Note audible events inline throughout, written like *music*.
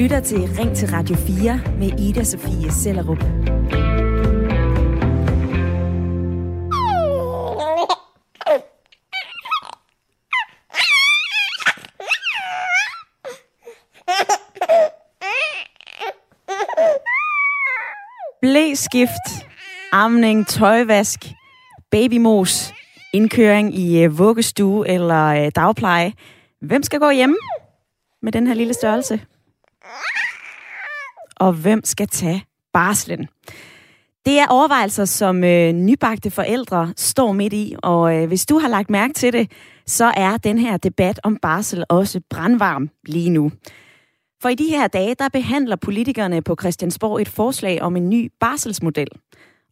lytter til Ring til Radio 4 med Ida Sofie Sellerup. Blæskift, amning, tøjvask, babymos, indkøring i øh, vuggestue eller øh, dagpleje. Hvem skal gå hjemme med den her lille størrelse? Og hvem skal tage barslen? Det er overvejelser, som øh, nybagte forældre står midt i, og øh, hvis du har lagt mærke til det, så er den her debat om barsel også brandvarm lige nu. For i de her dage, der behandler politikerne på Christiansborg et forslag om en ny barselsmodel.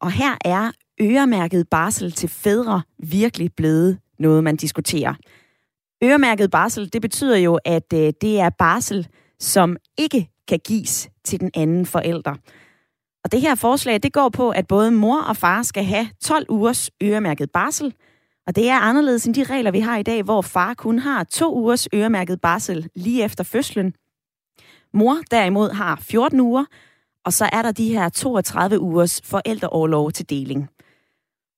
Og her er øremærket barsel til fædre virkelig blevet noget, man diskuterer. Øremærket barsel, det betyder jo, at øh, det er barsel, som ikke kan gives til den anden forælder. Og det her forslag, det går på, at både mor og far skal have 12 ugers øremærket barsel. Og det er anderledes end de regler, vi har i dag, hvor far kun har to ugers øremærket barsel lige efter fødslen. Mor derimod har 14 uger, og så er der de her 32 ugers forældreårlov til deling.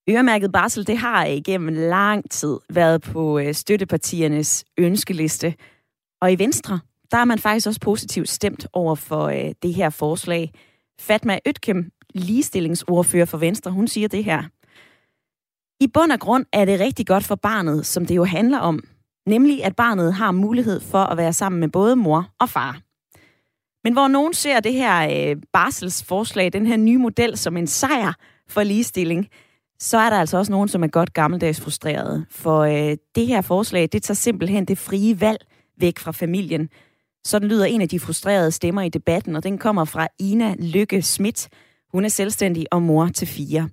Øremærket barsel, det har igennem lang tid været på øh, støttepartiernes ønskeliste. Og i Venstre, der er man faktisk også positivt stemt over for øh, det her forslag. Fatma Øtkem, ligestillingsordfører for Venstre, hun siger det her. I bund og grund er det rigtig godt for barnet, som det jo handler om. Nemlig at barnet har mulighed for at være sammen med både mor og far. Men hvor nogen ser det her øh, barselsforslag, den her nye model, som en sejr for ligestilling, så er der altså også nogen, som er godt gammeldags frustrerede. For øh, det her forslag, det tager simpelthen det frie valg væk fra familien. Sådan lyder en af de frustrerede stemmer i debatten, og den kommer fra Ina Lykke Schmidt. Hun er selvstændig og mor til fire.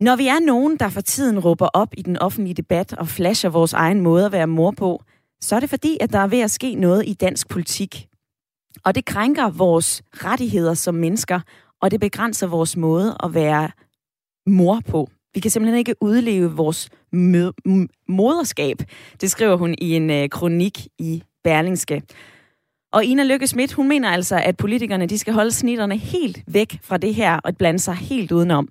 Når vi er nogen, der for tiden råber op i den offentlige debat og flasher vores egen måde at være mor på, så er det fordi, at der er ved at ske noget i dansk politik. Og det krænker vores rettigheder som mennesker, og det begrænser vores måde at være mor på. Vi kan simpelthen ikke udleve vores moderskab. Det skriver hun i en øh, kronik i Berlingske. Og Ina Lykke Schmidt, hun mener altså, at politikerne de skal holde snitterne helt væk fra det her og blande sig helt udenom.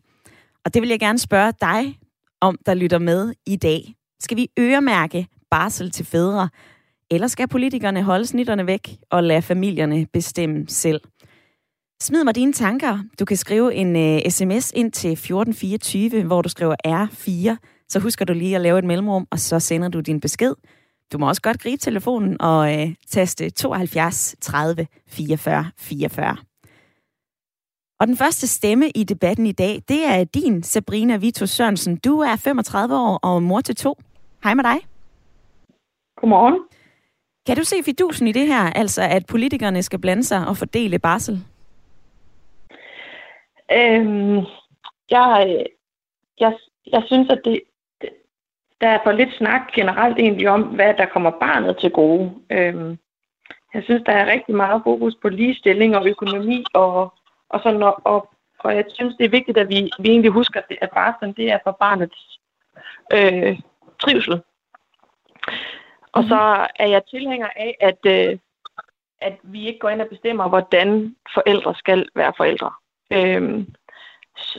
Og det vil jeg gerne spørge dig om, der lytter med i dag. Skal vi øremærke barsel til fædre, eller skal politikerne holde snitterne væk og lade familierne bestemme selv? Smid mig dine tanker. Du kan skrive en øh, uh, sms ind til 1424, hvor du skriver R4. Så husker du lige at lave et mellemrum, og så sender du din besked. Du må også godt gribe telefonen og uh, taste 72 30 44 44. Og den første stemme i debatten i dag, det er din, Sabrina Vito Sørensen. Du er 35 år og mor til to. Hej med dig. Godmorgen. Kan du se fidusen i det her, altså at politikerne skal blande sig og fordele barsel? Øhm, jeg, jeg, jeg synes, at det, der er for lidt snak generelt egentlig om, hvad der kommer barnet til gode. Øhm, jeg synes, der er rigtig meget fokus på ligestilling og økonomi og, og sådan og, og, og jeg synes, det er vigtigt, at vi, vi egentlig husker, at barslen det er for barnets øh, trivsel. Og så er jeg tilhænger af, at, øh, at vi ikke går ind og bestemmer, hvordan forældre skal være forældre. Øhm,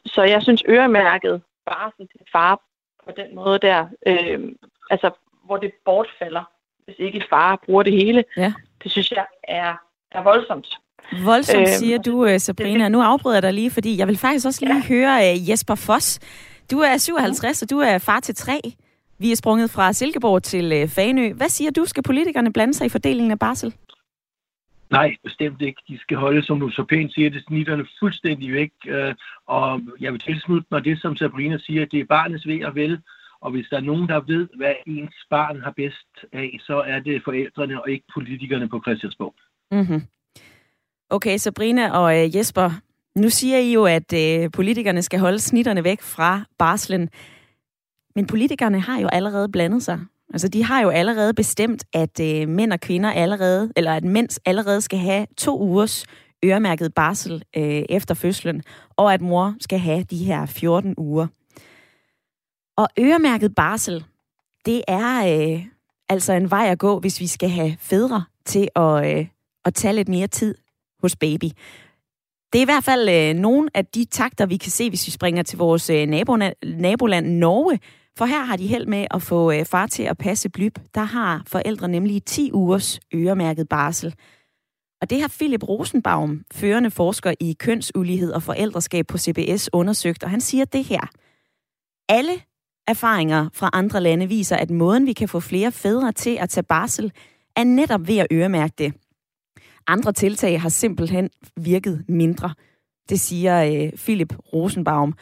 så jeg synes øremærket barsel til far på den måde der, øhm, altså hvor det bortfalder, hvis ikke far bruger det hele, ja. det synes jeg er, er voldsomt. Voldsomt, øhm, siger du, øh, Sabrina. Nu afbryder jeg dig lige, fordi jeg vil faktisk også lige ja. høre uh, Jesper Foss. Du er 57, og du er far til tre. Vi er sprunget fra Silkeborg til uh, Fanø. Hvad siger du? Skal politikerne blande sig i fordelingen af barsel? Nej, bestemt ikke. De skal holde, som du så pænt siger, det snitterne fuldstændig væk. Øh, og jeg vil tilslutte mig det, som Sabrina siger, det er barnets ved og vel. Og hvis der er nogen, der ved, hvad ens barn har bedst af, så er det forældrene og ikke politikerne på Christiansborg. Mm-hmm. Okay, Sabrina og øh, Jesper, nu siger I jo, at øh, politikerne skal holde snitterne væk fra barslen. Men politikerne har jo allerede blandet sig. Altså, de har jo allerede bestemt, at øh, mænd og kvinder allerede, eller at mænd allerede skal have to ugers øremærket barsel øh, efter fødslen, og at mor skal have de her 14 uger. Og øremærket barsel, det er øh, altså en vej at gå, hvis vi skal have fædre til at, øh, at tage lidt mere tid hos baby. Det er i hvert fald øh, nogle af de takter, vi kan se, hvis vi springer til vores øh, naboland Norge. For her har de held med at få øh, far til at passe blyb. Der har forældre nemlig 10 ugers øremærket barsel. Og det har Philip Rosenbaum, førende forsker i kønsulighed og forældreskab på CBS, undersøgt, og han siger det her. Alle erfaringer fra andre lande viser, at måden, vi kan få flere fædre til at tage barsel, er netop ved at øremærke det. Andre tiltag har simpelthen virket mindre. Det siger øh, Philip Rosenbaum.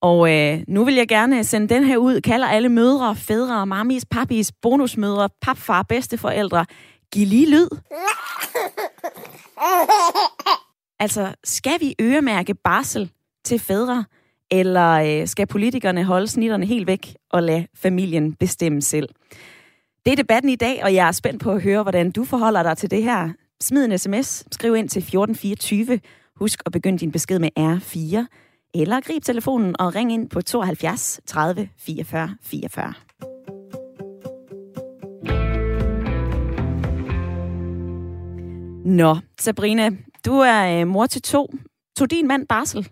Og øh, nu vil jeg gerne sende den her ud. Kalder alle mødre, fædre, mamis, papis, bonusmødre, papfar, bedsteforældre. Giv lige lyd. *laughs* Altså, skal vi øremærke barsel til fædre, eller øh, skal politikerne holde snitterne helt væk og lade familien bestemme selv? Det er debatten i dag, og jeg er spændt på at høre, hvordan du forholder dig til det her. Smid en sms, skriv ind til 1424. Husk at begynde din besked med R4. Eller grib telefonen og ring ind på 72 30 44 44. Nå, Sabrina, du er øh, mor til to. Tog din mand barsel?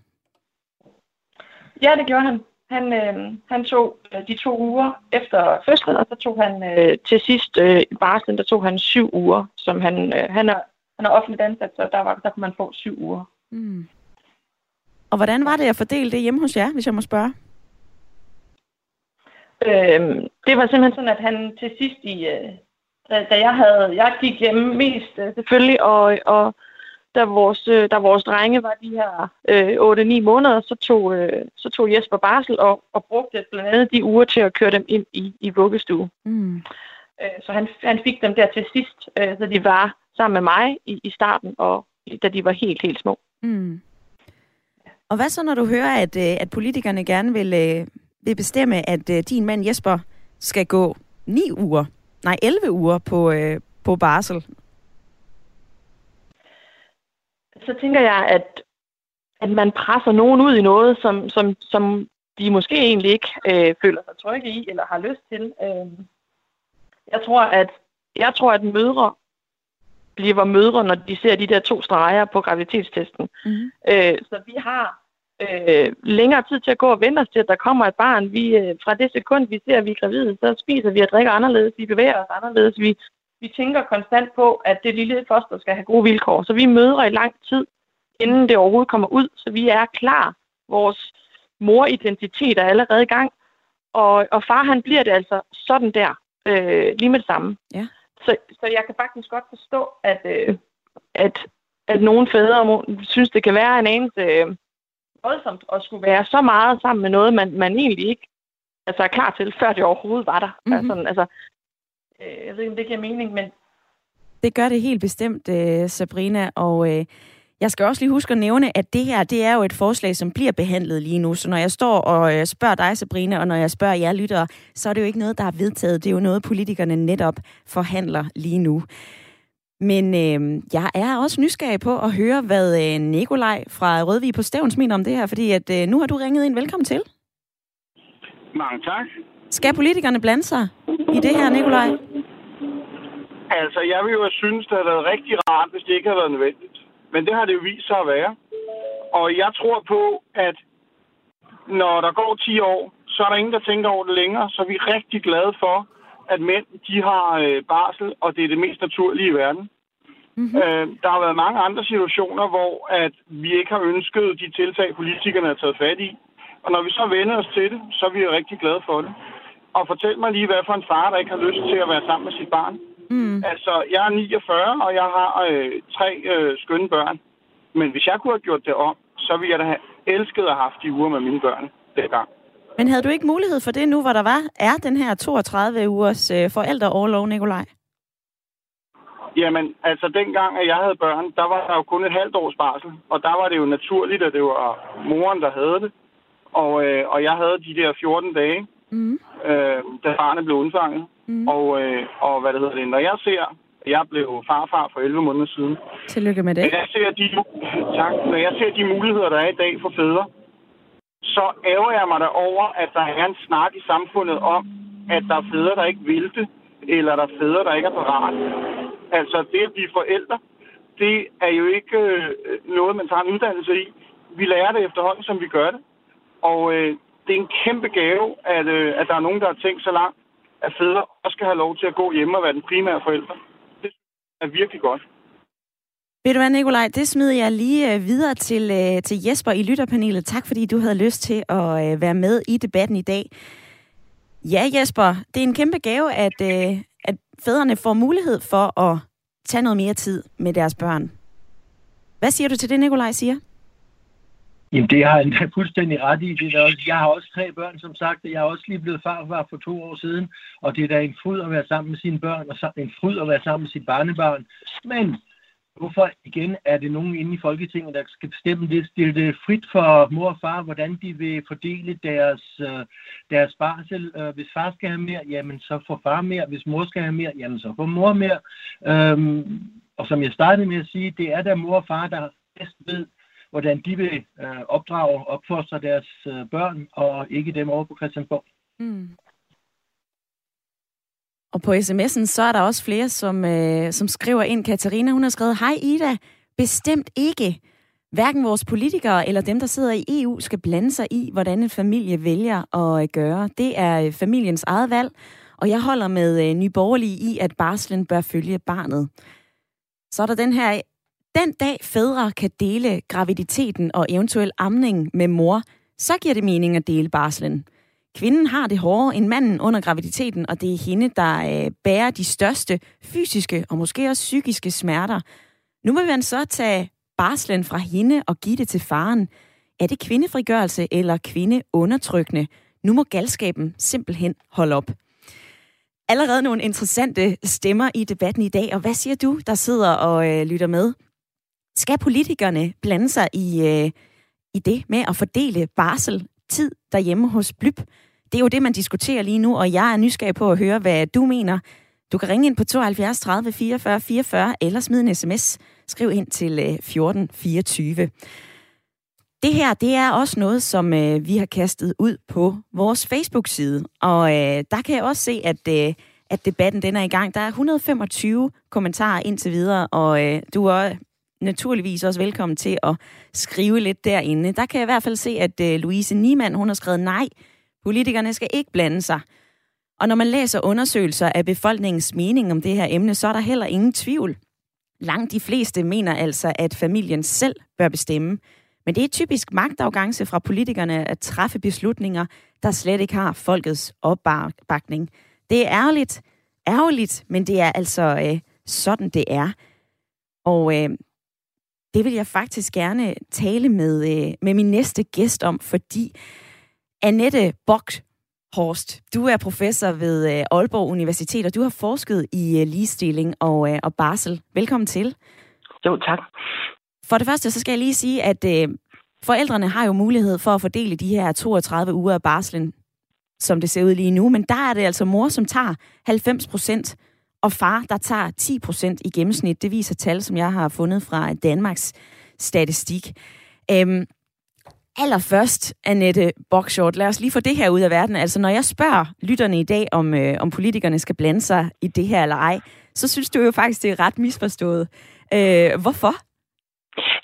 Ja, det gjorde han. Han, øh, han tog øh, de to uger efter fødslen, og så tog han øh, til sidst øh, barslen, der tog han syv uger, som han, øh, han, er, han er offentligt ansat, så der, var, der kunne man få syv uger. Mm. Og hvordan var det at fordele det hjemme hos jer, hvis jeg må spørge? Øh, det var simpelthen sådan, at han til sidst i, øh, da, da jeg havde, jeg gik hjemme mest øh, selvfølgelig, og, og da vores, øh, da vores drenge var de her øh, 8-9 måneder, så tog, øh, så tog Jesper barsel og, og brugte blandt andet de uger til at køre dem ind i, i vuggestue. Mm. Øh, så han, han fik dem der til sidst, øh, så de var sammen med mig i, i starten, og da de var helt, helt små. Mm. Og hvad så, når du hører, at, øh, at politikerne gerne vil, øh, vil bestemme, at øh, din mand Jesper skal gå 9 uger, nej 11 uger på, på barsel? Så tænker jeg, at, at man presser nogen ud i noget, som, som, som de måske egentlig ikke øh, føler sig trygge i, eller har lyst til. Øh, jeg tror, at jeg tror, at mødre bliver mødre, når de ser de der to streger på graviditetstesten. Mm. Øh, så vi har øh, længere tid til at gå og vente os til, at der kommer et barn. Vi, øh, fra det sekund, vi ser, at vi er gravide, så spiser vi og drikker anderledes. Vi bevæger os anderledes. Vi, vi tænker konstant på, at det lille foster skal have gode vilkår. Så vi møder i lang tid, inden det overhovedet kommer ud. Så vi er klar. Vores moridentitet er allerede i gang. Og, og far, han bliver det altså sådan der, øh, lige med det samme. Ja. Så, så jeg kan faktisk godt forstå, at, øh, at, at nogle fædre synes, det kan være en anelse øh, voldsomt at skulle være så meget sammen med noget, man, man egentlig ikke altså, er klar til, før det overhovedet var der. Mm-hmm. Altså, altså, øh, jeg ved ikke, om det giver mening, men... Det gør det helt bestemt, øh, Sabrina, og... Øh, jeg skal også lige huske at nævne, at det her, det er jo et forslag, som bliver behandlet lige nu. Så når jeg står og øh, spørger dig, Sabrina, og når jeg spørger jer lyttere, så er det jo ikke noget, der er vedtaget. Det er jo noget, politikerne netop forhandler lige nu. Men øh, jeg er også nysgerrig på at høre, hvad øh, Nikolaj fra Rødvig på Stævns mener om det her, fordi at, øh, nu har du ringet ind. Velkommen til. Mange tak. Skal politikerne blande sig i det her, Nikolaj? Altså, jeg vil jo synes, det havde været rigtig rart, hvis det ikke havde været nødvendigt. Men det har det jo vist sig at være. Og jeg tror på, at når der går 10 år, så er der ingen, der tænker over det længere. Så er vi rigtig glade for, at mænd de har øh, barsel, og det er det mest naturlige i verden. Mm-hmm. Øh, der har været mange andre situationer, hvor at vi ikke har ønsket de tiltag, politikerne har taget fat i. Og når vi så vender os til det, så er vi jo rigtig glade for det. Og fortæl mig lige, hvad for en far, der ikke har lyst til at være sammen med sit barn. Mm. Altså, jeg er 49, og jeg har øh, tre øh, skønne børn. Men hvis jeg kunne have gjort det om, så ville jeg da have elsket at have haft de uger med mine børn dengang. Men havde du ikke mulighed for det nu, hvor der var, er den her 32 ugers øh, forældreoverlov, Nikolaj? Jamen, altså dengang, at jeg havde børn, der var der jo kun et halvt års barsel. Og der var det jo naturligt, at det var moren, der havde det. Og, øh, og jeg havde de der 14 dage, mm. øh, da barnet blev undfanget. Mm. Og, øh, og hvad det hedder det, når jeg ser, jeg blev farfar for 11 måneder siden. Tillykke med det. Når jeg ser de, tak, når jeg ser de muligheder, der er i dag for fædre, så ærger jeg mig da over, at der er en snak i samfundet om, at der er fædre, der ikke vil det, eller der er fædre, der ikke er parat. Altså det at blive forældre, det er jo ikke øh, noget, man tager en uddannelse i. Vi lærer det efterhånden, som vi gør det. Og øh, det er en kæmpe gave, at, øh, at der er nogen, der har tænkt så langt, at fædre også skal have lov til at gå hjemme og være den primære forælder. Det er virkelig godt. Ved du hvad, Nikolaj, det smider jeg lige øh, videre til, øh, til Jesper i lytterpanelet. Tak fordi du havde lyst til at øh, være med i debatten i dag. Ja, Jesper, det er en kæmpe gave, at, at fædrene får mulighed for at tage noget mere tid med deres børn. Hvad siger du til det, Nikolaj siger? Jamen, det har han fuldstændig ret i. Det også, jeg har også tre børn, som sagt, og jeg har også lige blevet farfar for to år siden, og det er da en fryd at være sammen med sine børn, og en fryd at være sammen med sit barnebarn. Men hvorfor igen er det nogen inde i Folketinget, der skal bestemme det, stille det frit for mor og far, hvordan de vil fordele deres, øh, deres barsel. Øh, hvis far skal have mere, jamen så får far mere. Hvis mor skal have mere, jamen så får mor mere. Øhm, og som jeg startede med at sige, det er der mor og far, der bedst ved, hvordan de vil øh, opdrage og opfostre deres øh, børn, og ikke dem over på Christiansborg. Mm. Og på sms'en, så er der også flere, som, øh, som skriver ind. Katarina, hun har skrevet, Hej Ida, bestemt ikke. Hverken vores politikere eller dem, der sidder i EU, skal blande sig i, hvordan en familie vælger at øh, gøre. Det er øh, familiens eget valg, og jeg holder med øh, nyborgerlige i, at barslen bør følge barnet. Så er der den her den dag fædre kan dele graviditeten og eventuel amning med mor, så giver det mening at dele barslen. Kvinden har det hårdere end manden under graviditeten, og det er hende, der øh, bærer de største fysiske og måske også psykiske smerter. Nu vil man så tage barslen fra hende og give det til faren. Er det kvindefrigørelse eller kvindeundertrykkende? Nu må galskaben simpelthen holde op. Allerede nogle interessante stemmer i debatten i dag, og hvad siger du, der sidder og øh, lytter med? Skal politikerne blande sig i, øh, i det med at fordele barsel, tid derhjemme hos Blyb? Det er jo det, man diskuterer lige nu, og jeg er nysgerrig på at høre, hvad du mener. Du kan ringe ind på 72 30 44 44 eller smide en sms. Skriv ind til 1424. Øh, det her, det er også noget, som øh, vi har kastet ud på vores Facebook-side. Og øh, der kan jeg også se, at, øh, at debatten den er i gang. Der er 125 kommentarer indtil videre, og øh, du er naturligvis også velkommen til at skrive lidt derinde. Der kan jeg i hvert fald se, at øh, Louise Niemann, hun har skrevet nej. Politikerne skal ikke blande sig. Og når man læser undersøgelser af befolkningens mening om det her emne, så er der heller ingen tvivl. Langt de fleste mener altså, at familien selv bør bestemme. Men det er typisk magtafgangse fra politikerne at træffe beslutninger, der slet ikke har folkets opbakning. Det er ærgerligt, ærgerligt, men det er altså øh, sådan, det er. Og øh, det vil jeg faktisk gerne tale med, øh, med min næste gæst om, fordi Annette Bock Horst, du er professor ved øh, Aalborg Universitet, og du har forsket i øh, ligestilling og, øh, og barsel. Velkommen til. Jo, tak. For det første, så skal jeg lige sige, at øh, forældrene har jo mulighed for at fordele de her 32 uger af barslen, som det ser ud lige nu, men der er det altså mor, som tager 90 procent og far, der tager 10 procent i gennemsnit. Det viser tal, som jeg har fundet fra Danmarks statistik. Øhm, allerførst, Annette Bokshort, lad os lige få det her ud af verden. Altså, når jeg spørger lytterne i dag, om, øh, om politikerne skal blande sig i det her eller ej, så synes du jo faktisk, det er ret misforstået. Øh, hvorfor?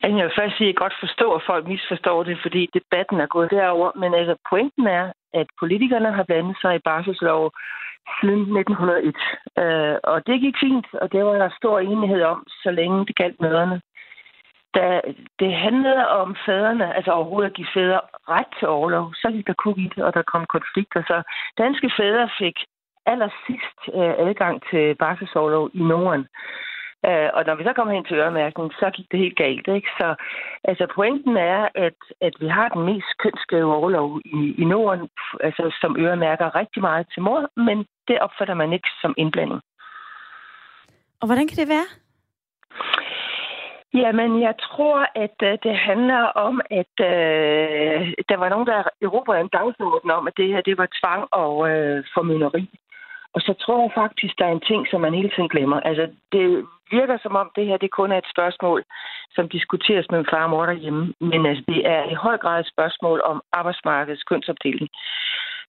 Altså, jeg vil først sige, at jeg godt forstår, at folk misforstår det, fordi debatten er gået derover. Men altså, pointen er, at politikerne har blandet sig i barselslov siden 1901. Øh, og det gik fint, og det var der stor enighed om, så længe det galt møderne. Da det handlede om fædrene, altså overhovedet at give fædre ret til overlov, så gik der kug i det, og der kom konflikter. Så danske fædre fik allersidst øh, adgang til barselsoverlov i Norden. Øh, og når vi så kommer hen til øremærkning, så gik det helt galt. Ikke? Så altså, pointen er, at, at vi har den mest kønsskæve overlov i, i Norden, altså, som øremærker rigtig meget til mor, men det opfatter man ikke som indblanding. Og hvordan kan det være? Jamen, jeg tror, at uh, det handler om, at uh, der var nogen, der erobrede en dagsorden om, at det her det var tvang og uh, formynderi. Og så tror jeg faktisk, der er en ting, som man hele tiden glemmer. Altså, det virker som om, det her det kun er et spørgsmål, som diskuteres med far og mor derhjemme. Men altså, det er i høj grad et spørgsmål om arbejdsmarkedets kønsopdeling.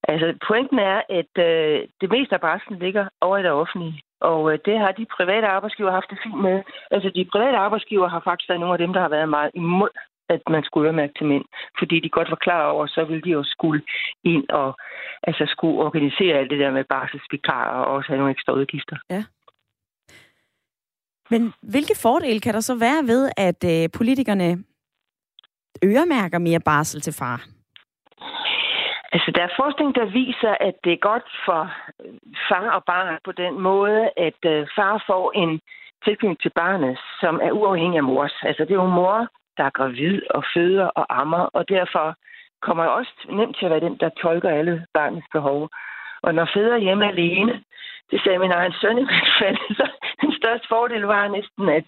Altså, pointen er, at øh, det meste af barslen ligger over i det offentlige. Og øh, det har de private arbejdsgiver haft det fint med. Altså, de private arbejdsgiver har faktisk været nogle af dem, der har været meget imod at man skulle øremærke til mænd, fordi de godt var klar over, så ville de jo skulle ind og altså skulle organisere alt det der med barselsvikarer og også have nogle ekstra udgifter. Ja. Men hvilke fordele kan der så være ved, at øh, politikerne øremærker mere barsel til far? Altså, der er forskning, der viser, at det er godt for far og barn på den måde, at øh, far får en tilknytning til barnet, som er uafhængig af mors. Altså, det er jo mor, der er gravid og føder og ammer, og derfor kommer jeg også nemt til at være den, der tolker alle barnets behov. Og når fædre er hjemme alene, det sagde min egen søn i hvert fald, *laughs* så den største fordel var næsten, at,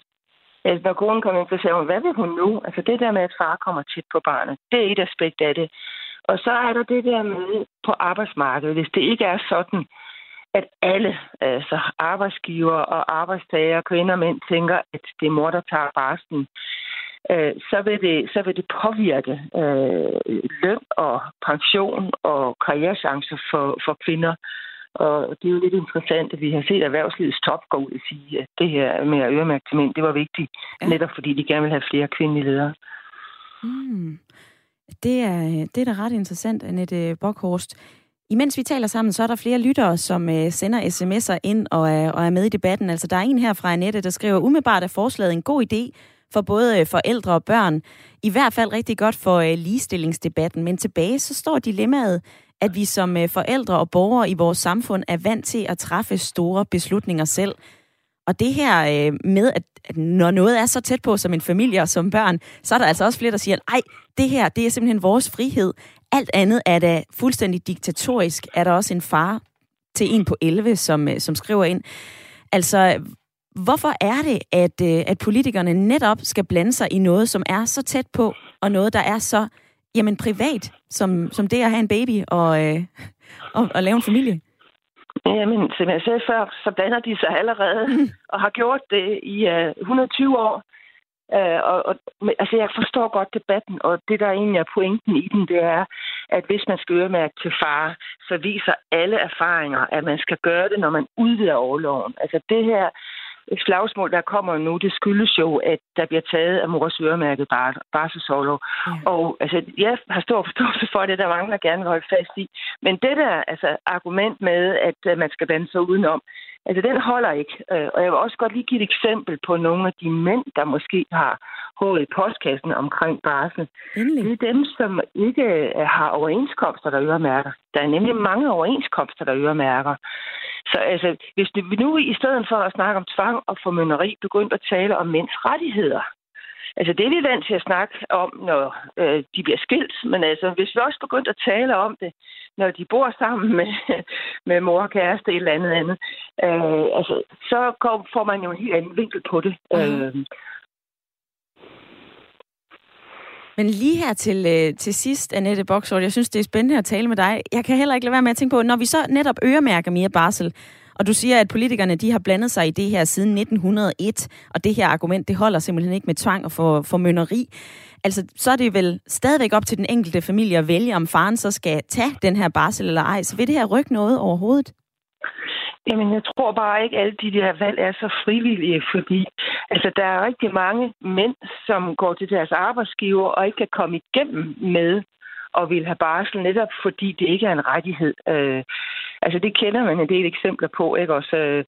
at når konen kom ind, så sagde hun, hvad vil hun nu? Altså det der med, at far kommer tæt på barnet, det er et aspekt af det. Og så er der det der med på arbejdsmarkedet, hvis det ikke er sådan, at alle, altså arbejdsgiver og arbejdstager, kvinder og mænd, tænker, at det er mor, der tager barsten, øh, så, vil det, så vil det påvirke øh, løn og pension og karrierechancer for, for kvinder. Og det er jo lidt interessant, at vi har set erhvervslivets top gå ud og sige, at det her med at øremærke til mænd, det var vigtigt, ja. netop fordi de gerne vil have flere kvindelige ledere. Mm. Det er, det er da ret interessant, Annette Bokhorst. Imens vi taler sammen, så er der flere lyttere, som øh, sender sms'er ind og er, og er med i debatten. Altså, der er en her fra Annette, der skriver, umiddelbart er forslaget en god idé for både øh, forældre og børn. I hvert fald rigtig godt for øh, ligestillingsdebatten. Men tilbage så står dilemmaet, at vi som øh, forældre og borgere i vores samfund er vant til at træffe store beslutninger selv. Og det her med, at når noget er så tæt på som en familie og som børn, så er der altså også flere, der siger, nej, det her, det er simpelthen vores frihed. Alt andet er da fuldstændig diktatorisk. Er der også en far til en på 11, som, som skriver ind. Altså, Hvorfor er det, at, øh, at politikerne netop skal blande sig i noget, som er så tæt på, og noget, der er så jamen, privat, som, som det at have en baby og, øh, og, og lave en familie? Jamen, som jeg sagde før, så blander de sig allerede, mm. og har gjort det i øh, 120 år. Uh, og, og, altså, jeg forstår godt debatten, og det, der egentlig er pointen i den, det er, at hvis man skal øremærke til far, så viser alle erfaringer, at man skal gøre det, når man udvider overloven. Altså, det her slagsmål, der kommer nu, det skyldes jo, at der bliver taget af mors øremærket bar- barselsårlov. Ja. Og altså, jeg har stor forståelse for det, der er mange, der gerne vil holde fast i. Men det der altså, argument med, at man skal danse sig udenom, altså den holder ikke. Øh, og jeg vil også godt lige give et eksempel på nogle af de mænd, der måske har håret i postkassen omkring barsel. Endelig. Det er dem, som ikke øh, har overenskomster, der øremærker. Der er nemlig mange overenskomster, der øremærker. Så altså, hvis vi nu i stedet for at snakke om tvang og formynderi, begyndte at tale om mænds rettigheder, Altså det er vi vant til at snakke om, når øh, de bliver skilt, men altså hvis vi også begyndte at tale om det, når de bor sammen med, *laughs* med mor og kæreste eller andet andet, øh, altså, så kom, får man jo en helt anden vinkel på det. Mm. Øh, Men lige her til, øh, til sidst, Annette Boksort, jeg synes, det er spændende at tale med dig. Jeg kan heller ikke lade være med at tænke på, når vi så netop øremærker mere barsel, og du siger, at politikerne de har blandet sig i det her siden 1901, og det her argument, det holder simpelthen ikke med tvang og for, for mønneri. Altså, så er det vel stadigvæk op til den enkelte familie at vælge, om faren så skal tage den her barsel eller ej. Så vil det her rykke noget overhovedet? Jamen, jeg tror bare ikke, at alle de der valg er så frivillige, fordi altså, der er rigtig mange mænd, som går til deres arbejdsgiver og ikke kan komme igennem med og vil have barsel, netop fordi det ikke er en rettighed. Øh, altså, det kender man en del eksempler på, ikke også? Øh,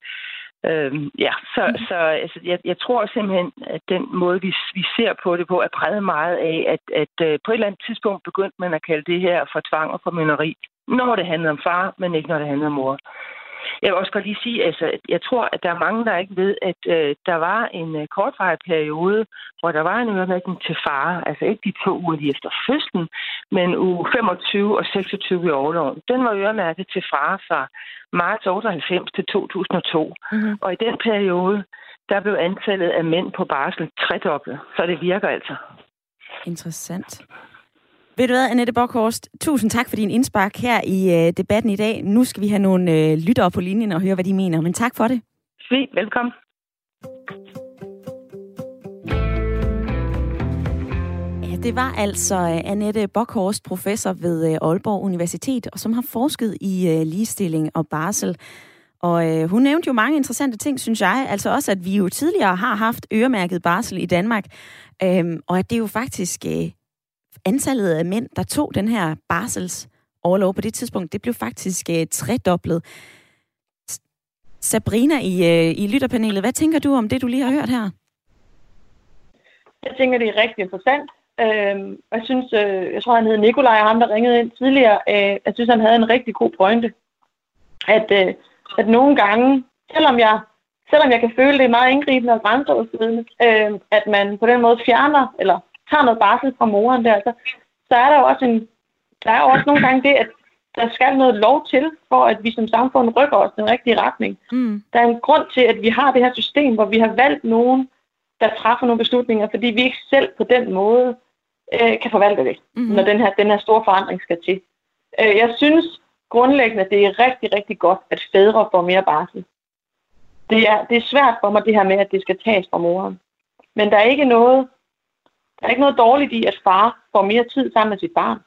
øh, ja, så, mm. så altså, jeg, jeg tror simpelthen, at den måde, vi, vi ser på det på, er præget meget af, at, at øh, på et eller andet tidspunkt begyndte man at kalde det her for tvang og formynderi, når det handler om far, men ikke når det handler om mor. Jeg vil også godt lige sige, altså, jeg tror, at der er mange, der ikke ved, at øh, der var en øh, kortvarig periode, hvor der var en øremærkning til far. Altså ikke de to uger lige efter fødslen, men uge 25 og 26 i overloven. Den var øremærket til far fra marts 98 til 2002. Mm-hmm. Og i den periode, der blev antallet af mænd på barsel tredoblet. Så det virker altså. Interessant. Ved du hvad, Annette Bokhorst, tusind tak for din indspark her i øh, debatten i dag. Nu skal vi have nogle øh, lyttere på linjen og høre, hvad de mener, men tak for det. Fint, velkommen. Det var altså øh, Annette Bokhorst, professor ved øh, Aalborg Universitet, og som har forsket i øh, ligestilling og barsel. Og hun nævnte jo mange interessante ting, synes jeg. Altså også, at vi jo tidligere har haft øremærket barsel i Danmark. Øhm, og at det jo faktisk antallet af mænd, der tog den her barsels overlov på det tidspunkt, det blev faktisk øh, tredoblet. Sabrina i, øh, i lytterpanelet, hvad tænker du om det, du lige har hørt her? Jeg tænker, det er rigtig interessant. Øh, jeg synes, øh, jeg tror, han hed Nikolaj, ham der ringede ind tidligere. Øh, jeg synes, han havde en rigtig god pointe. At, øh, at nogle gange, selvom jeg, selvom jeg kan føle, det er meget indgribende og grænseoverskridende, øh, at man på den måde fjerner, eller tager noget barsel fra moren der, så, så er der jo også en, der er jo også nogle gange det, at der skal noget lov til, for at vi som samfund rykker os i den rigtige retning. Mm. Der er en grund til, at vi har det her system, hvor vi har valgt nogen, der træffer nogle beslutninger, fordi vi ikke selv på den måde øh, kan forvalte det, mm-hmm. når den her, den her store forandring skal til. Øh, jeg synes grundlæggende, at det er rigtig, rigtig godt, at fædre får mere barsel. Det er, det er svært for mig, det her med, at det skal tages fra moren. Men der er ikke noget, der er ikke noget dårligt i, at far får mere tid sammen med sit barn.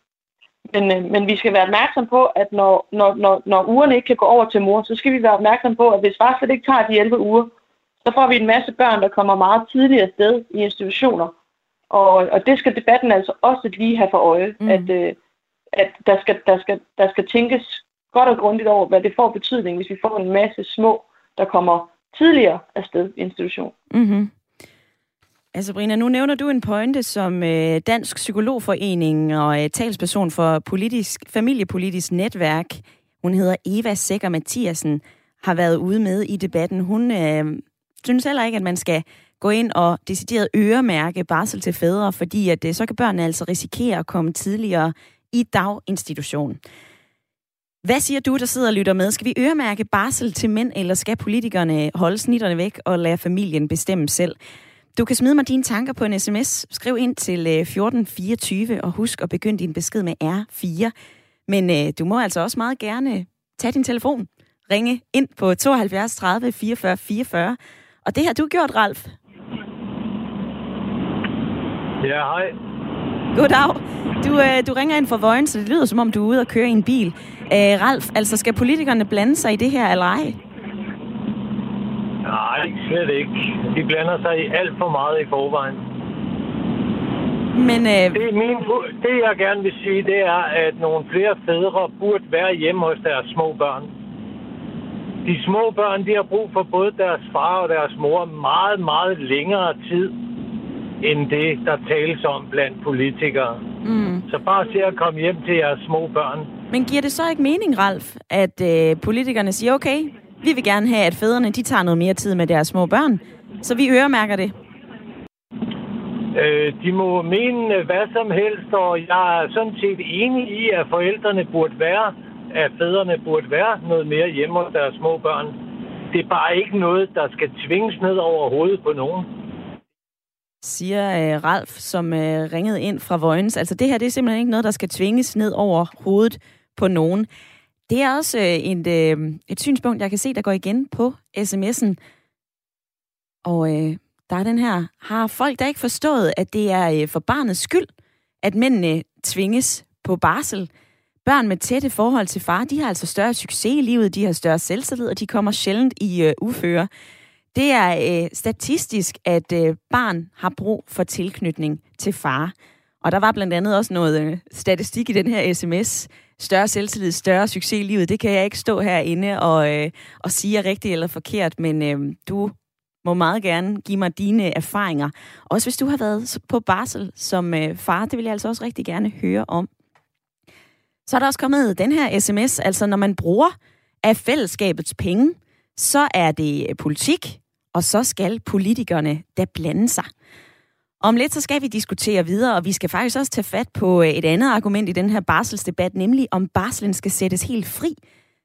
Men, øh, men vi skal være opmærksom på, at når, når, når, når ugerne ikke kan gå over til mor, så skal vi være opmærksom på, at hvis far slet ikke tager de 11 uger, så får vi en masse børn, der kommer meget tidligere sted i institutioner. Og, og det skal debatten altså også lige have for øje, mm. at, øh, at der, skal, der, skal, der skal tænkes godt og grundigt over, hvad det får betydning, hvis vi får en masse små, der kommer tidligere afsted i institution. Mm-hmm. Altså, Brina, nu nævner du en pointe som øh, Dansk Psykologforening og øh, talsperson for politisk, familiepolitisk netværk. Hun hedder Eva Sækker Mathiasen, har været ude med i debatten. Hun øh, synes heller ikke, at man skal gå ind og decideret øremærke barsel til fædre, fordi at, øh, så kan børnene altså risikere at komme tidligere i daginstitution. Hvad siger du, der sidder og lytter med? Skal vi øremærke barsel til mænd, eller skal politikerne holde snitterne væk og lade familien bestemme selv? Du kan smide mig dine tanker på en sms. Skriv ind til 1424 øh, og husk at begynde din besked med R4. Men øh, du må altså også meget gerne tage din telefon, ringe ind på 72 30 44 44. Og det har du gjort, Ralf. Ja, hej. Goddag. Du, øh, du ringer ind fra Vøjen, så det lyder som om, du er ude og køre i en bil. Øh, Ralf, altså skal politikerne blande sig i det her eller ej? Slet ikke. De blander sig i alt for meget i forvejen. Men, øh... det, min, det, jeg gerne vil sige, det er, at nogle flere fædre burde være hjemme hos deres små børn. De små børn, de har brug for både deres far og deres mor meget, meget længere tid, end det, der tales om blandt politikere. Mm. Så bare se at komme hjem til jeres små børn. Men giver det så ikke mening, Ralf, at øh, politikerne siger, okay, vi vil gerne have, at fædrene de tager noget mere tid med deres små børn, så vi øremærker det. Øh, de må mene hvad som helst, og jeg er sådan set enig i, at forældrene burde være, at fædrene burde være noget mere hjemme hos deres små børn. Det er bare ikke noget, der skal tvinges ned over hovedet på nogen. Siger øh, Ralf, som øh, ringede ind fra Vojens. Altså det her, det er simpelthen ikke noget, der skal tvinges ned over hovedet på nogen. Det er også øh, et, øh, et synspunkt, jeg kan se, der går igen på sms'en. Og øh, der er den her, har folk der ikke forstået, at det er øh, for barnets skyld, at mændene tvinges på barsel? Børn med tætte forhold til far, de har altså større succes i livet, de har større selvtillid, og de kommer sjældent i øh, uføre. Det er øh, statistisk, at øh, barn har brug for tilknytning til far. Og der var blandt andet også noget øh, statistik i den her sms, større selvtillid, større succes i livet. Det kan jeg ikke stå herinde og, øh, og sige er rigtigt eller forkert, men øh, du må meget gerne give mig dine erfaringer. Også hvis du har været på barsel som øh, far, det vil jeg altså også rigtig gerne høre om. Så er der også kommet den her sms, altså når man bruger af fællesskabets penge, så er det politik, og så skal politikerne da blande sig. Om lidt så skal vi diskutere videre, og vi skal faktisk også tage fat på øh, et andet argument i den her barselsdebat, nemlig om barslen skal sættes helt fri,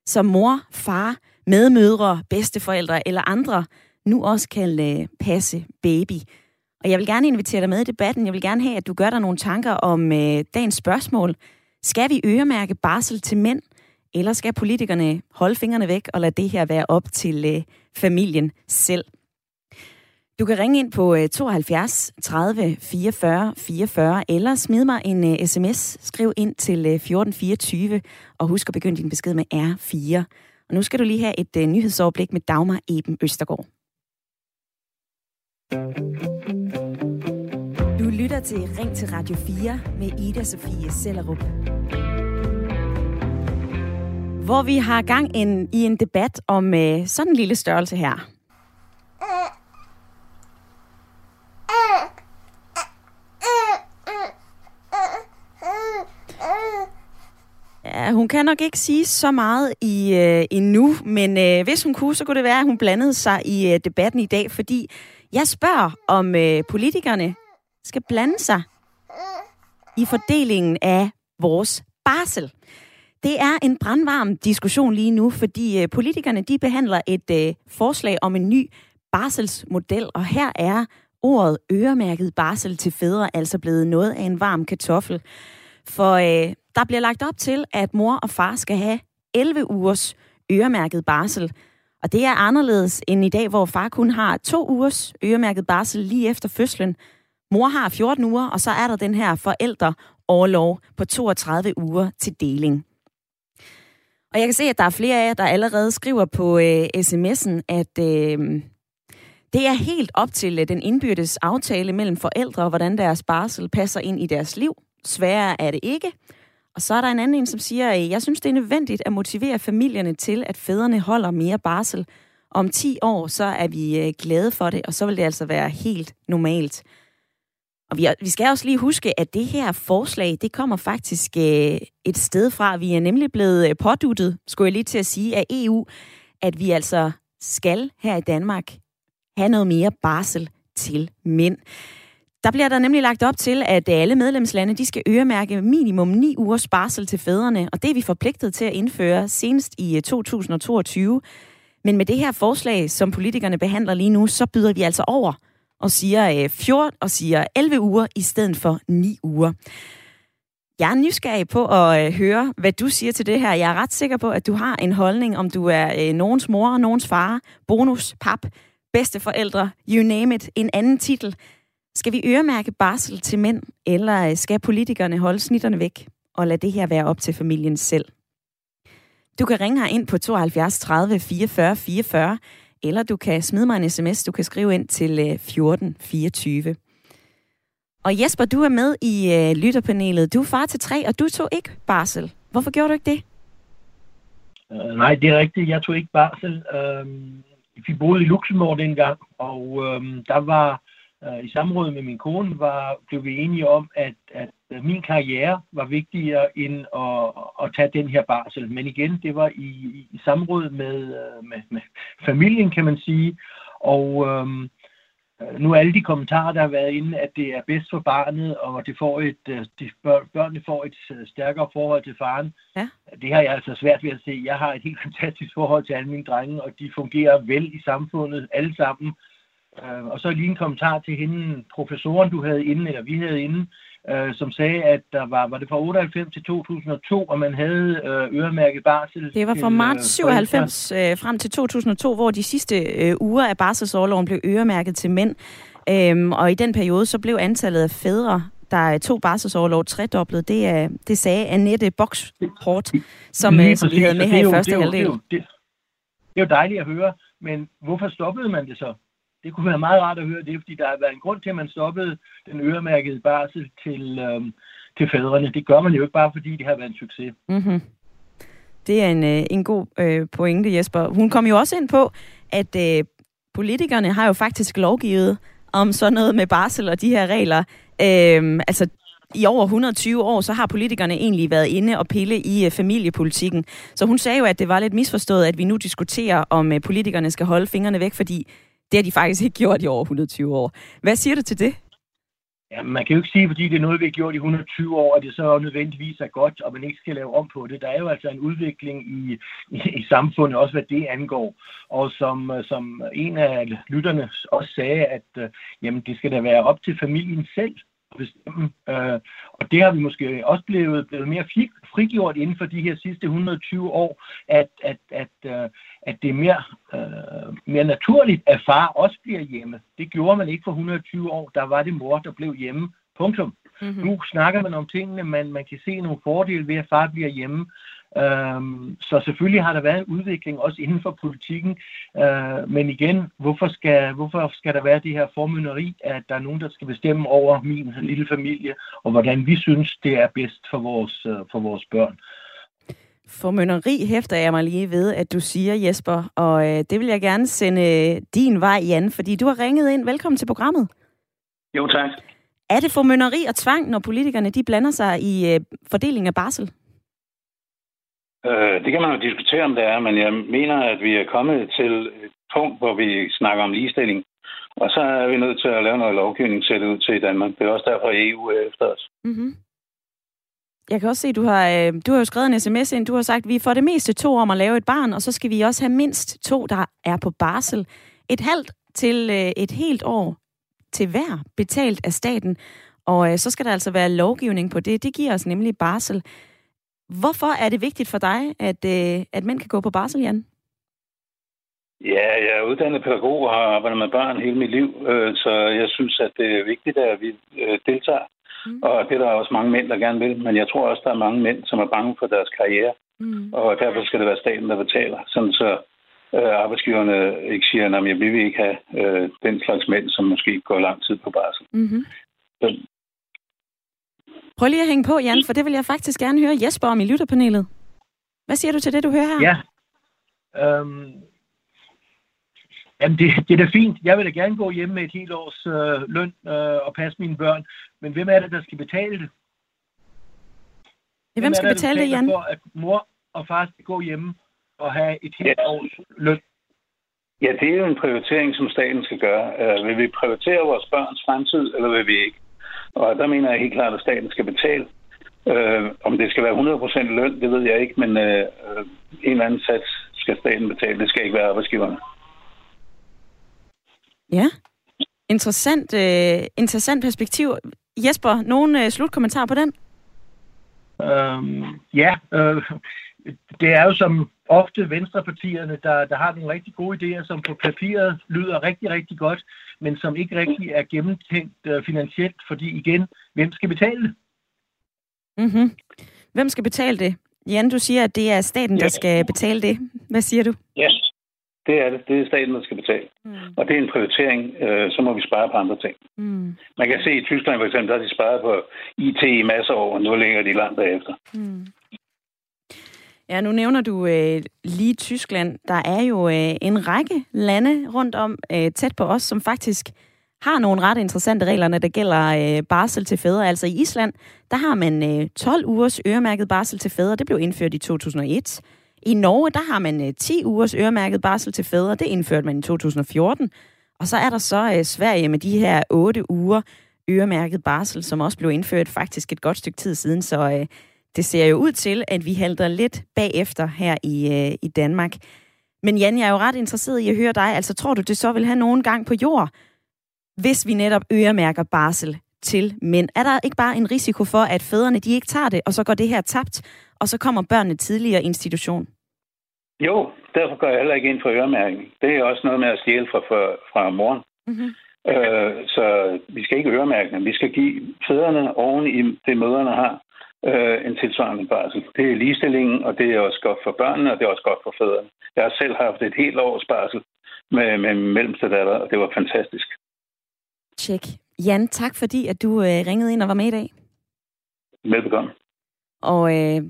så mor, far, medmødre, bedsteforældre eller andre nu også kan øh, passe baby. Og jeg vil gerne invitere dig med i debatten. Jeg vil gerne have, at du gør dig nogle tanker om øh, dagens spørgsmål. Skal vi øremærke barsel til mænd, eller skal politikerne holde fingrene væk og lade det her være op til øh, familien selv? Du kan ringe ind på 72 30 44 44, eller smid mig en øh, uh, sms. Skriv ind til øh, uh, 1424, og husk at begynde din besked med R4. Og nu skal du lige have et uh, nyhedsoverblik med Dagmar Eben Østergaard. Du lytter til Ring til Radio 4 med Ida Sofie Sellerup. Hvor vi har gang en, i en debat om uh, sådan en lille størrelse her. Ja, hun kan nok ikke sige så meget i øh, endnu, men øh, hvis hun kunne, så kunne det være, at hun blandede sig i øh, debatten i dag, fordi jeg spørger, om øh, politikerne skal blande sig i fordelingen af vores barsel. Det er en brandvarm diskussion lige nu, fordi øh, politikerne de behandler et øh, forslag om en ny barselsmodel, og her er ordet øremærket barsel til fædre altså blevet noget af en varm kartoffel. For øh, der bliver lagt op til, at mor og far skal have 11 ugers øremærket barsel. Og det er anderledes end i dag, hvor far kun har to ugers øremærket barsel lige efter fødslen. Mor har 14 uger, og så er der den her forældreoverlov på 32 uger til deling. Og jeg kan se, at der er flere af jer, der allerede skriver på øh, sms'en, at øh, det er helt op til øh, den indbyrdes aftale mellem forældre, hvordan deres barsel passer ind i deres liv. Sværere er det ikke. Og så er der en anden en, som siger, at jeg synes, det er nødvendigt at motivere familierne til, at fædrene holder mere barsel. Om 10 år, så er vi øh, glade for det, og så vil det altså være helt normalt. Og vi, vi skal også lige huske, at det her forslag, det kommer faktisk øh, et sted fra. Vi er nemlig blevet påduttet, skulle jeg lige til at sige, af EU, at vi altså skal her i Danmark have noget mere barsel til mænd. Der bliver der nemlig lagt op til, at alle medlemslande de skal øremærke minimum 9 ugers barsel til fædrene, og det er vi forpligtet til at indføre senest i øh, 2022. Men med det her forslag, som politikerne behandler lige nu, så byder vi altså over og siger øh, 14 og siger 11 uger i stedet for 9 uger. Jeg er nysgerrig på at øh, høre, hvad du siger til det her. Jeg er ret sikker på, at du har en holdning, om du er nogens mor og nogens far, bonus, pap, bedsteforældre, you name it, en anden titel. Skal vi øremærke barsel til mænd, eller øh, skal politikerne holde snitterne væk og lade det her være op til familien selv? Du kan ringe her ind på 72 30 44 44, eller du kan smide mig en sms. Du kan skrive ind til øh, 14 24. Og Jesper, du er med i øh, lytterpanelet. Du er far til tre, og du tog ikke barsel. Hvorfor gjorde du ikke det? Uh, nej, det er rigtigt. Jeg tog ikke barsel. Uh, vi boede i Luxembourg dengang, og øh, der var øh, i samråd med min kone var, blev vi enige om, at, at øh, min karriere var vigtigere end at, at tage den her barsel. Men igen, det var i, i samråd med, øh, med, med familien, kan man sige. Og øh, nu er alle de kommentarer, der har været inde, at det er bedst for barnet, og det får et, øh, de børnene får et øh, stærkere forhold til faren. Ja. Det har jeg altså svært ved at se. Jeg har et helt *laughs* fantastisk forhold til alle mine drenge, og de fungerer vel i samfundet, alle sammen. Øh, og så lige en kommentar til hende, professoren, du havde inde, eller vi havde inde, øh, som sagde, at der var, var det fra 98 til 2002, og man havde øh, øremærket barsel. Det var fra marts 97 øh, frem til 2002, hvor de sidste øh, uger af barselsårloven blev øremærket til mænd. Øhm, og i den periode, så blev antallet af fædre, der tog barselsårlov tredoblet. Det, er, det sagde Annette Boxhort, som, øh, som vi havde med her i første halvdel. Det, det, det, det er jo dejligt at høre, men hvorfor stoppede man det så? Det kunne være meget rart at høre det, fordi der har været en grund til, at man stoppede den øremærkede barsel til, øhm, til fædrene. Det gør man jo ikke bare, fordi det har været en succes. Mm-hmm. Det er en, øh, en god øh, pointe, Jesper. Hun kom jo også ind på, at øh, politikerne har jo faktisk lovgivet om sådan noget med barsel og de her regler. Øh, altså, i over 120 år, så har politikerne egentlig været inde og pille i uh, familiepolitikken. Så hun sagde jo, at det var lidt misforstået, at vi nu diskuterer, om uh, politikerne skal holde fingrene væk, fordi det har de faktisk ikke gjort i over 120 år. Hvad siger du til det? Ja, man kan jo ikke sige, fordi det er noget, vi har gjort i 120 år, at det så nødvendigvis er godt, og man ikke skal lave om på det. Der er jo altså en udvikling i, i, i samfundet, også hvad det angår. Og som, som en af lytterne også sagde, at øh, jamen, det skal da være op til familien selv bestemme. Øh, og det har vi måske også blevet, blevet mere frigjort inden for de her sidste 120 år, at, at, at, øh, at det er mere, øh, mere naturligt, at far også bliver hjemme. Det gjorde man ikke for 120 år. Der var det mor, der blev hjemme. Punktum. Mm-hmm. Nu snakker man om tingene, man, man kan se nogle fordele ved, at far bliver hjemme. Øhm, så selvfølgelig har der været en udvikling også inden for politikken, øh, men igen, hvorfor skal, hvorfor skal der være det her formynderi, at der er nogen, der skal bestemme over min lille familie, og hvordan vi synes, det er bedst for vores, øh, for vores børn. Formynderi hæfter jeg mig lige ved, at du siger, Jesper, og øh, det vil jeg gerne sende din vej, Jan, fordi du har ringet ind. Velkommen til programmet. Jo, tak. Er det formynderi og tvang, når politikerne de blander sig i øh, fordelingen af barsel? Øh, det kan man jo diskutere, om det er, men jeg mener, at vi er kommet til et punkt, hvor vi snakker om ligestilling. Og så er vi nødt til at lave noget lovgivning, ser det ud til Danmark. Det er også derfor, EU er efter os. Mm-hmm. Jeg kan også se, at du har, øh, du har jo skrevet en sms ind. Du har sagt, at vi får det meste to om at lave et barn, og så skal vi også have mindst to, der er på barsel. Et halvt til øh, et helt år til hver betalt af staten. Og øh, så skal der altså være lovgivning på det. Det giver os nemlig barsel. Hvorfor er det vigtigt for dig, at, at mænd kan gå på barsel, Jan? Ja, jeg er uddannet pædagog og har arbejdet med børn hele mit liv, så jeg synes, at det er vigtigt, at vi deltager. Mm. Og det er der også mange mænd, der gerne vil, men jeg tror også, der er mange mænd, som er bange for deres karriere. Mm. Og derfor skal det være staten, der betaler, sådan så øh, arbejdsgiverne ikke siger, at jeg vil ikke have øh, den slags mænd, som måske går lang tid på barsel. Mm-hmm. Så, Prøv lige at hænge på, Jan, for det vil jeg faktisk gerne høre Jesper om i lytterpanelet. Hvad siger du til det, du hører her? Ja. Øhm, jamen, det, det er da fint. Jeg vil da gerne gå hjem med et helt års øh, løn øh, og passe mine børn. Men hvem er det, der skal betale det? Ja, hvem skal det, betale det, Jan? For, at mor og far skal gå hjemme og have et helt ja. års løn. Ja, det er jo en prioritering, som staten skal gøre. Uh, vil vi prioritere vores børns fremtid, eller vil vi ikke? Og der mener jeg helt klart, at staten skal betale. Øh, om det skal være 100% løn, det ved jeg ikke, men øh, en eller anden sats skal staten betale. Det skal ikke være arbejdsgiverne. Ja, interessant, øh, interessant perspektiv. Jesper, nogen øh, slutkommentar på den? Øhm, ja, øh, det er jo som ofte venstrepartierne, der, der har nogle rigtig gode idéer, som på papiret lyder rigtig, rigtig godt, men som ikke rigtig er gennemtænkt uh, finansielt, fordi igen, hvem skal betale det? Mm-hmm. Hvem skal betale det? Jan, du siger, at det er staten, der skal betale det. Hvad siger du? Ja, det er det. Det er staten, der skal betale. Mm. Og det er en prioritering. Øh, så må vi spare på andre ting. Mm. Man kan se i Tyskland for eksempel, der har de sparet på IT i masser af år, og nu ligger de langt derefter. Mm. Ja, nu nævner du øh, lige Tyskland. Der er jo øh, en række lande rundt om øh, tæt på os, som faktisk har nogle ret interessante regler, når det gælder øh, barsel til fædre. Altså i Island, der har man øh, 12 ugers øremærket barsel til fædre. Det blev indført i 2001. I Norge, der har man øh, 10 ugers øremærket barsel til fædre. Det indførte man i 2014. Og så er der så øh, Sverige med de her 8 uger øremærket barsel, som også blev indført faktisk et godt stykke tid siden. Så øh, det ser jo ud til, at vi halter lidt bagefter her i, øh, i Danmark. Men Jan, jeg er jo ret interesseret i at høre dig. Altså, tror du, det så vil have nogen gang på jord, hvis vi netop øremærker barsel til mænd? Er der ikke bare en risiko for, at fædrene de ikke tager det, og så går det her tabt, og så kommer børnene tidligere i institution? Jo, derfor går jeg heller ikke ind for øremærkning. Det er også noget med at stjæle fra, fra, fra moren. Mm-hmm. Øh, så vi skal ikke øremærke dem. Vi skal give fædrene oven i det, møderne har, øh, en tilsvarende barsel. Det er ligestillingen, og det er også godt for børnene, og det er også godt for fædrene. Jeg har selv haft et helt års barsel med, med min mellemste datter, og det var fantastisk. Tjek. Jan, tak fordi, at du øh, ringede ind og var med i dag. Velbekomme. Og øh,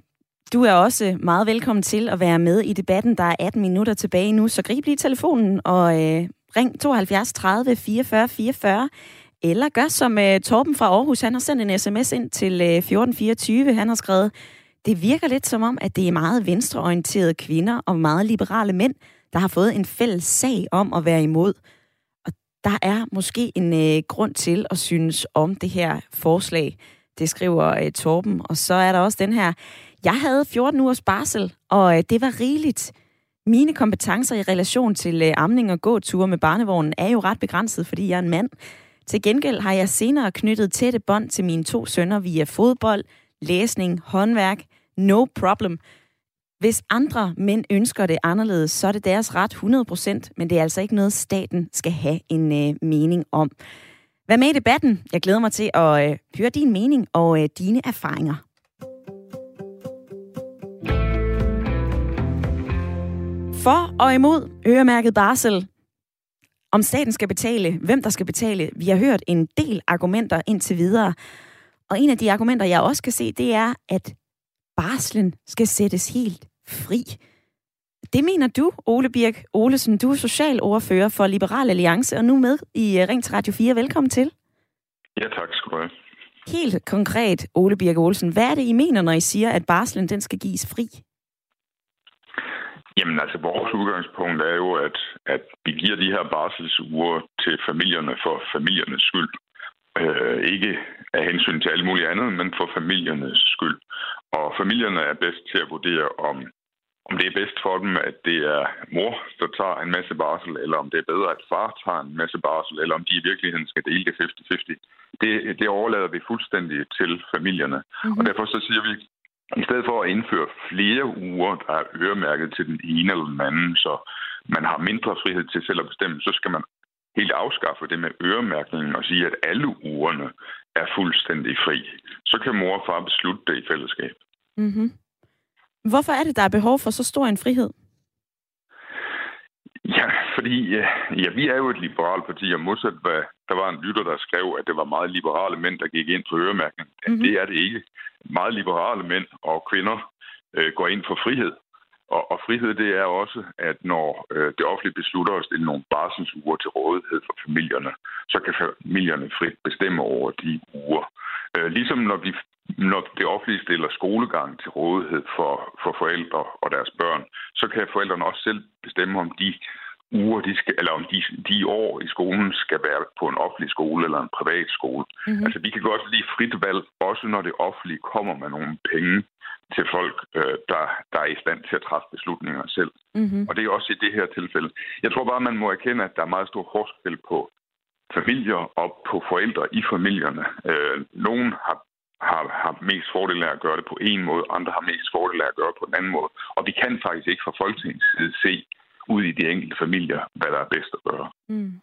du er også meget velkommen til at være med i debatten. Der er 18 minutter tilbage nu, så grib lige telefonen og øh, ring 72 30 44 44. Eller gør som øh, Torben fra Aarhus, han har sendt en sms ind til øh, 1424. Han har skrevet, det virker lidt som om, at det er meget venstreorienterede kvinder og meget liberale mænd, der har fået en fælles sag om at være imod. Og der er måske en øh, grund til at synes om det her forslag. Det skriver øh, Torben. Og så er der også den her, jeg havde 14 ugers barsel, og øh, det var rigeligt. Mine kompetencer i relation til øh, amning og gåture med barnevognen er jo ret begrænset, fordi jeg er en mand. Til gengæld har jeg senere knyttet tætte bånd til mine to sønner via fodbold, læsning, håndværk. No problem. Hvis andre mænd ønsker det anderledes, så er det deres ret 100%, men det er altså ikke noget, staten skal have en øh, mening om. Vær med i debatten. Jeg glæder mig til at øh, høre din mening og øh, dine erfaringer. For og imod øremærket barsel. Om staten skal betale, hvem der skal betale. Vi har hørt en del argumenter indtil videre. Og en af de argumenter, jeg også kan se, det er, at barslen skal sættes helt fri. Det mener du, Ole Birk Olesen. Du er socialordfører for Liberal Alliance, og nu med i øh, Ring til Radio 4. Velkommen til. Ja, tak skal du have. Helt konkret, Ole Birk Olsen, hvad er det, I mener, når I siger, at barslen den skal gives fri? Jamen altså, vores udgangspunkt er jo, at, at vi giver de her barselsuger til familierne for familiernes skyld. Øh, ikke af hensyn til alt muligt andet, men for familiernes skyld. Og familierne er bedst til at vurdere, om, om det er bedst for dem, at det er mor, der tager en masse barsel, eller om det er bedre, at far tager en masse barsel, eller om de i virkeligheden skal dele det 50-50. Det, det overlader vi fuldstændig til familierne. Mm-hmm. Og derfor så siger vi, i stedet for at indføre flere uger, der er øremærket til den ene eller den anden, så man har mindre frihed til selv at bestemme, så skal man helt afskaffe det med øremærkningen og sige, at alle ugerne er fuldstændig fri. Så kan mor og far beslutte det i fællesskab. Mm-hmm. Hvorfor er det, der er behov for så stor en frihed? Ja, fordi ja, vi er jo et liberalt parti, og modsat hvad der var en lytter, der skrev, at det var meget liberale mænd, der gik ind for øremærkning. Mm-hmm. Det er det ikke. Meget liberale mænd og kvinder øh, går ind for frihed. Og, og frihed, det er også, at når øh, det offentlige beslutter at stille nogle barselsuger til rådighed for familierne, så kan familierne frit bestemme over de uger. Øh, ligesom når, vi, når det offentlige stiller skolegang til rådighed for, for forældre og deres børn, så kan forældrene også selv bestemme, om de uger, de skal, eller om de, de år i skolen skal være på en offentlig skole eller en privat skole. Mm-hmm. Altså, vi kan godt lide frit valg, også når det offentlige kommer med nogle penge til folk, øh, der, der er i stand til at træffe beslutninger selv. Mm-hmm. Og det er også i det her tilfælde. Jeg tror bare, man må erkende, at der er meget stor forskel på familier og på forældre i familierne. Øh, nogen har, har, har mest fordel af at gøre det på en måde, andre har mest fordel af at gøre det på en anden måde. Og vi kan faktisk ikke fra Folketingets side se ud i de enkelte familier, hvad der er bedst at gøre. Mm.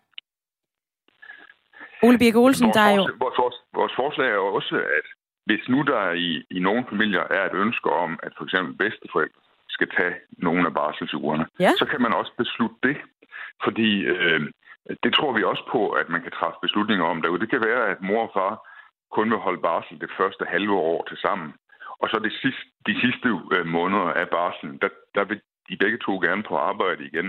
Ole Birk Olsen, vores, der er jo... Vores, vores, vores forslag er jo også, at hvis nu der i, i nogle familier er et ønske om, at for eksempel bedsteforældre skal tage nogle af barselsugerne, ja. så kan man også beslutte det. Fordi øh, det tror vi også på, at man kan træffe beslutninger om derude. Det kan være, at mor og far kun vil holde barsel det første halve år til sammen. Og så det sidste, de sidste øh, måneder af barselen, der, der vil de begge to gerne på arbejde igen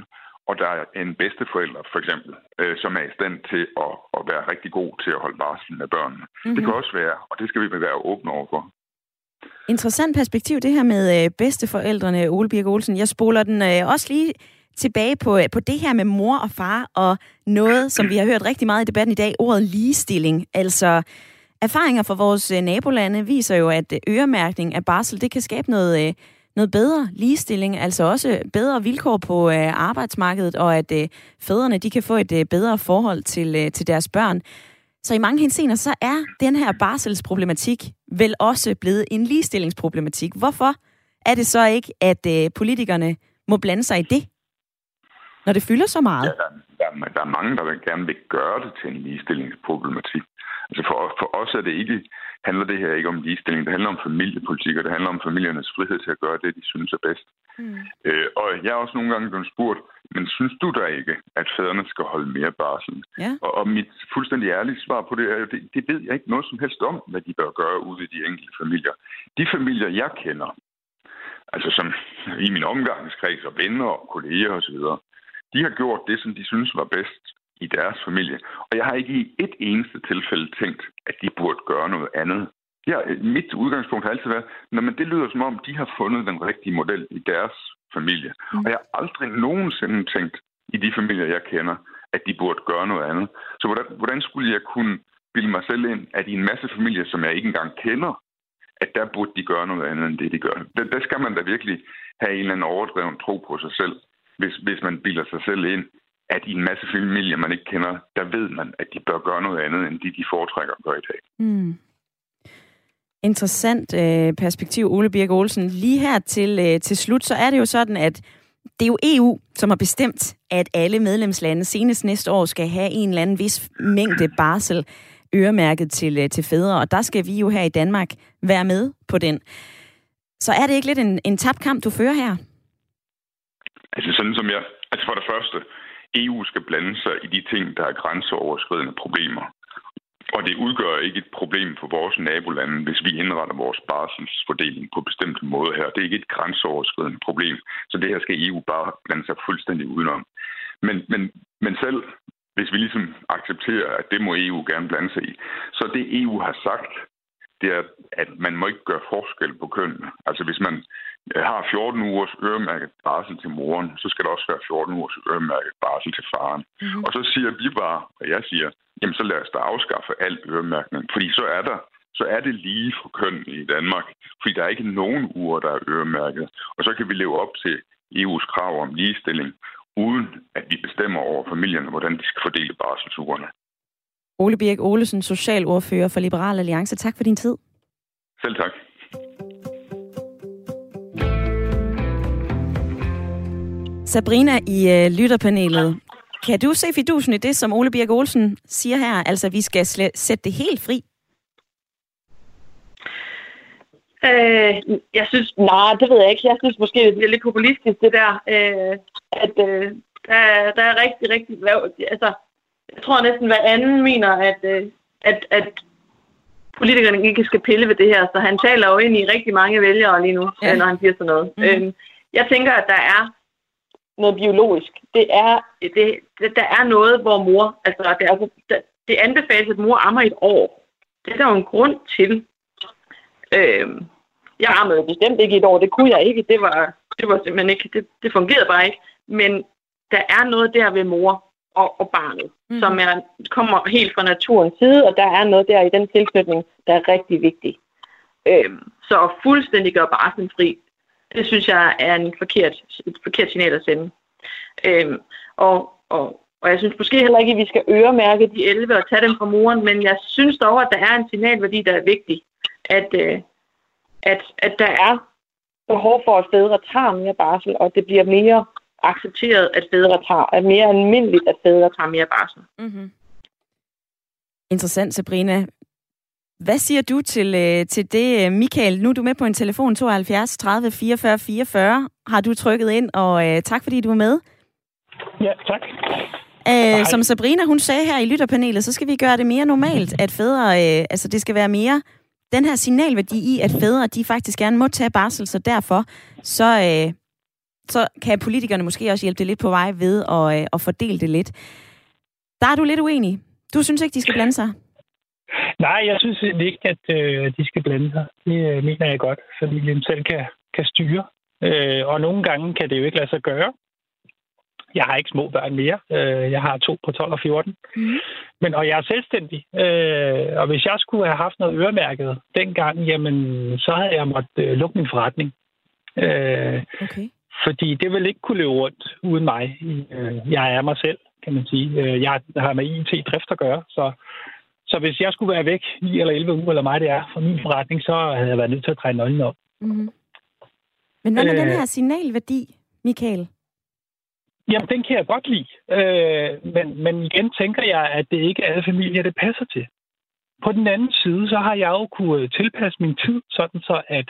og der er en bedsteforælder, for eksempel, øh, som er i stand til at, at være rigtig god til at holde barsel med børnene. Mm-hmm. Det kan også være, og det skal vi være åbne overfor. Interessant perspektiv, det her med øh, bedsteforældrene, Ole Birk Olsen. Jeg spoler den øh, også lige tilbage på, øh, på det her med mor og far, og noget, som vi har hørt rigtig meget i debatten i dag, ordet ligestilling. Altså, erfaringer fra vores øh, nabolande viser jo, at øremærkning af barsel, det kan skabe noget... Noget bedre ligestilling, altså også bedre vilkår på øh, arbejdsmarkedet, og at øh, fædrene de kan få et øh, bedre forhold til, øh, til deres børn. Så i mange henseender, så er den her barselsproblematik vel også blevet en ligestillingsproblematik. Hvorfor er det så ikke, at øh, politikerne må blande sig i det, når det fylder så meget? Ja, der, der, der er mange, der vil gerne vil gøre det til en ligestillingsproblematik. Altså for, for os er det ikke handler det her ikke om ligestilling. Det handler om familiepolitik, og det handler om familiernes frihed til at gøre det, de synes er bedst. Mm. Øh, og jeg er også nogle gange blevet spurgt, men synes du da ikke, at fædrene skal holde mere barsel? Ja. Og, og mit fuldstændig ærlige svar på det er jo, det, det ved jeg ikke noget som helst om, hvad de bør gøre ude i de enkelte familier. De familier, jeg kender, altså som i min omgangskreds og venner og kolleger osv., de har gjort det, som de synes var bedst i deres familie. Og jeg har ikke i et eneste tilfælde tænkt, at de burde gøre noget andet. Ja, mit udgangspunkt har altid været, men det lyder som om, de har fundet den rigtige model i deres familie. Mm. Og jeg har aldrig nogensinde tænkt i de familier, jeg kender, at de burde gøre noget andet. Så hvordan, hvordan skulle jeg kunne bilde mig selv ind, at i en masse familier, som jeg ikke engang kender, at der burde de gøre noget andet end det, de gør. Der, der skal man da virkelig have en eller anden overdreven tro på sig selv, hvis, hvis man bilder sig selv ind, at i en masse familier, man ikke kender, der ved man, at de bør gøre noget andet, end de, de foretrækker at gøre i dag. Mm. Interessant øh, perspektiv, Ole Birk Olsen. Lige her til, øh, til slut, så er det jo sådan, at det er jo EU, som har bestemt, at alle medlemslande senest næste år skal have en eller anden vis mængde barsel øremærket til, øh, til fædre, og der skal vi jo her i Danmark være med på den. Så er det ikke lidt en, en tabt kamp, du fører her? Altså sådan som jeg... Altså for det første, EU skal blande sig i de ting, der er grænseoverskridende problemer. Og det udgør ikke et problem for vores nabolande, hvis vi indretter vores barselsfordeling på bestemte måder her. Det er ikke et grænseoverskridende problem, så det her skal EU bare blande sig fuldstændig udenom. Men, men, men selv hvis vi ligesom accepterer, at det må EU gerne blande sig i, så det EU har sagt, det er, at man må ikke gøre forskel på kønnene. Altså hvis man har 14 ugers øremærket barsel til moren, så skal der også være 14 ugers øremærket barsel til faren. Mm-hmm. Og så siger vi bare, og jeg siger, jamen så lad os da afskaffe alt øremærkning, fordi så er der så er det lige for køn i Danmark, fordi der er ikke nogen uger, der er øremærket. Og så kan vi leve op til EU's krav om ligestilling, uden at vi bestemmer over familierne, hvordan de skal fordele barselsugerne. Ole Birk Olesen, socialordfører for Liberal Alliance. Tak for din tid. Selv tak. Sabrina i uh, lytterpanelet. Kan du se fidusen i det, som Ole Birk Olsen siger her? Altså, vi skal sætte det helt fri. Øh, jeg synes, nej, det ved jeg ikke. Jeg synes måske, det er lidt populistisk, det der, øh, at øh, der, der er rigtig, rigtig, altså, jeg tror næsten hver anden mener, at, øh, at, at politikerne ikke skal pille ved det her, så han taler jo ind i rigtig mange vælgere lige nu, ja. når han siger sådan noget. Mm. Øhm, jeg tænker, at der er noget biologisk. Det er, det, det, der er noget, hvor mor, altså det, er, det, anbefales, at mor ammer et år. Det er der jo en grund til. Øhm, jeg ammede bestemt ikke et år, det kunne jeg ikke. Det var, det var simpelthen ikke, det, det fungerede bare ikke. Men der er noget der ved mor, og, og barnet, mm. som er, kommer helt fra naturens side, og der er noget der i den tilknytning, der er rigtig vigtig. Øhm, så at fuldstændig gøre barslen fri, det synes jeg er en forkert, et forkert signal at sende. Øhm, og, og, og jeg synes måske heller ikke, at vi skal øremærke de 11 og tage dem fra moren, men jeg synes dog, at der er en signalværdi, der er vigtig. At, øh, at, at der er behov for, at fædre tager mere barsel, og det bliver mere accepteret, at fædre tager, er mere almindeligt, at fædre tager mere barsel. Mm-hmm. Interessant, Sabrina. Hvad siger du til, øh, til det, Michael? Nu er du med på en telefon 72 30 44 44. Har du trykket ind, og øh, tak fordi du er med. Ja, tak. Æh, som Sabrina hun sagde her i lytterpanelet, så skal vi gøre det mere normalt, at fædre, øh, altså det skal være mere den her signalværdi i, at fædre de faktisk gerne må tage barsel, så derfor så, øh, så kan politikerne måske også hjælpe det lidt på vej ved at, øh, at fordele det lidt. Der er du lidt uenig. Du synes ikke, de skal blande sig? Nej, jeg synes ikke, at øh, de skal blande sig. Det øh, mener jeg godt, familien selv kan, kan styre. Øh, og nogle gange kan det jo ikke lade sig gøre. Jeg har ikke små børn mere. Øh, jeg har to på 12 og 14. Mm. Men, og jeg er selvstændig. Øh, og hvis jeg skulle have haft noget øremærket dengang, jamen, så havde jeg måttet øh, lukke min forretning. Øh, okay. Fordi det vil ikke kunne løbe rundt uden mig. Øh, jeg er mig selv, kan man sige. Øh, jeg har med IT-drift at gøre, så, så hvis jeg skulle være væk 9 eller 11 uger, eller mig det er, fra min forretning, så havde jeg været nødt til at træne nøglen op. Mm-hmm. Men hvad med øh, den her signalværdi, Michael? Jamen, den kan jeg godt lide. Øh, men, men igen tænker jeg, at det ikke er alle familier, det passer til. På den anden side, så har jeg jo kunne tilpasse min tid, sådan så at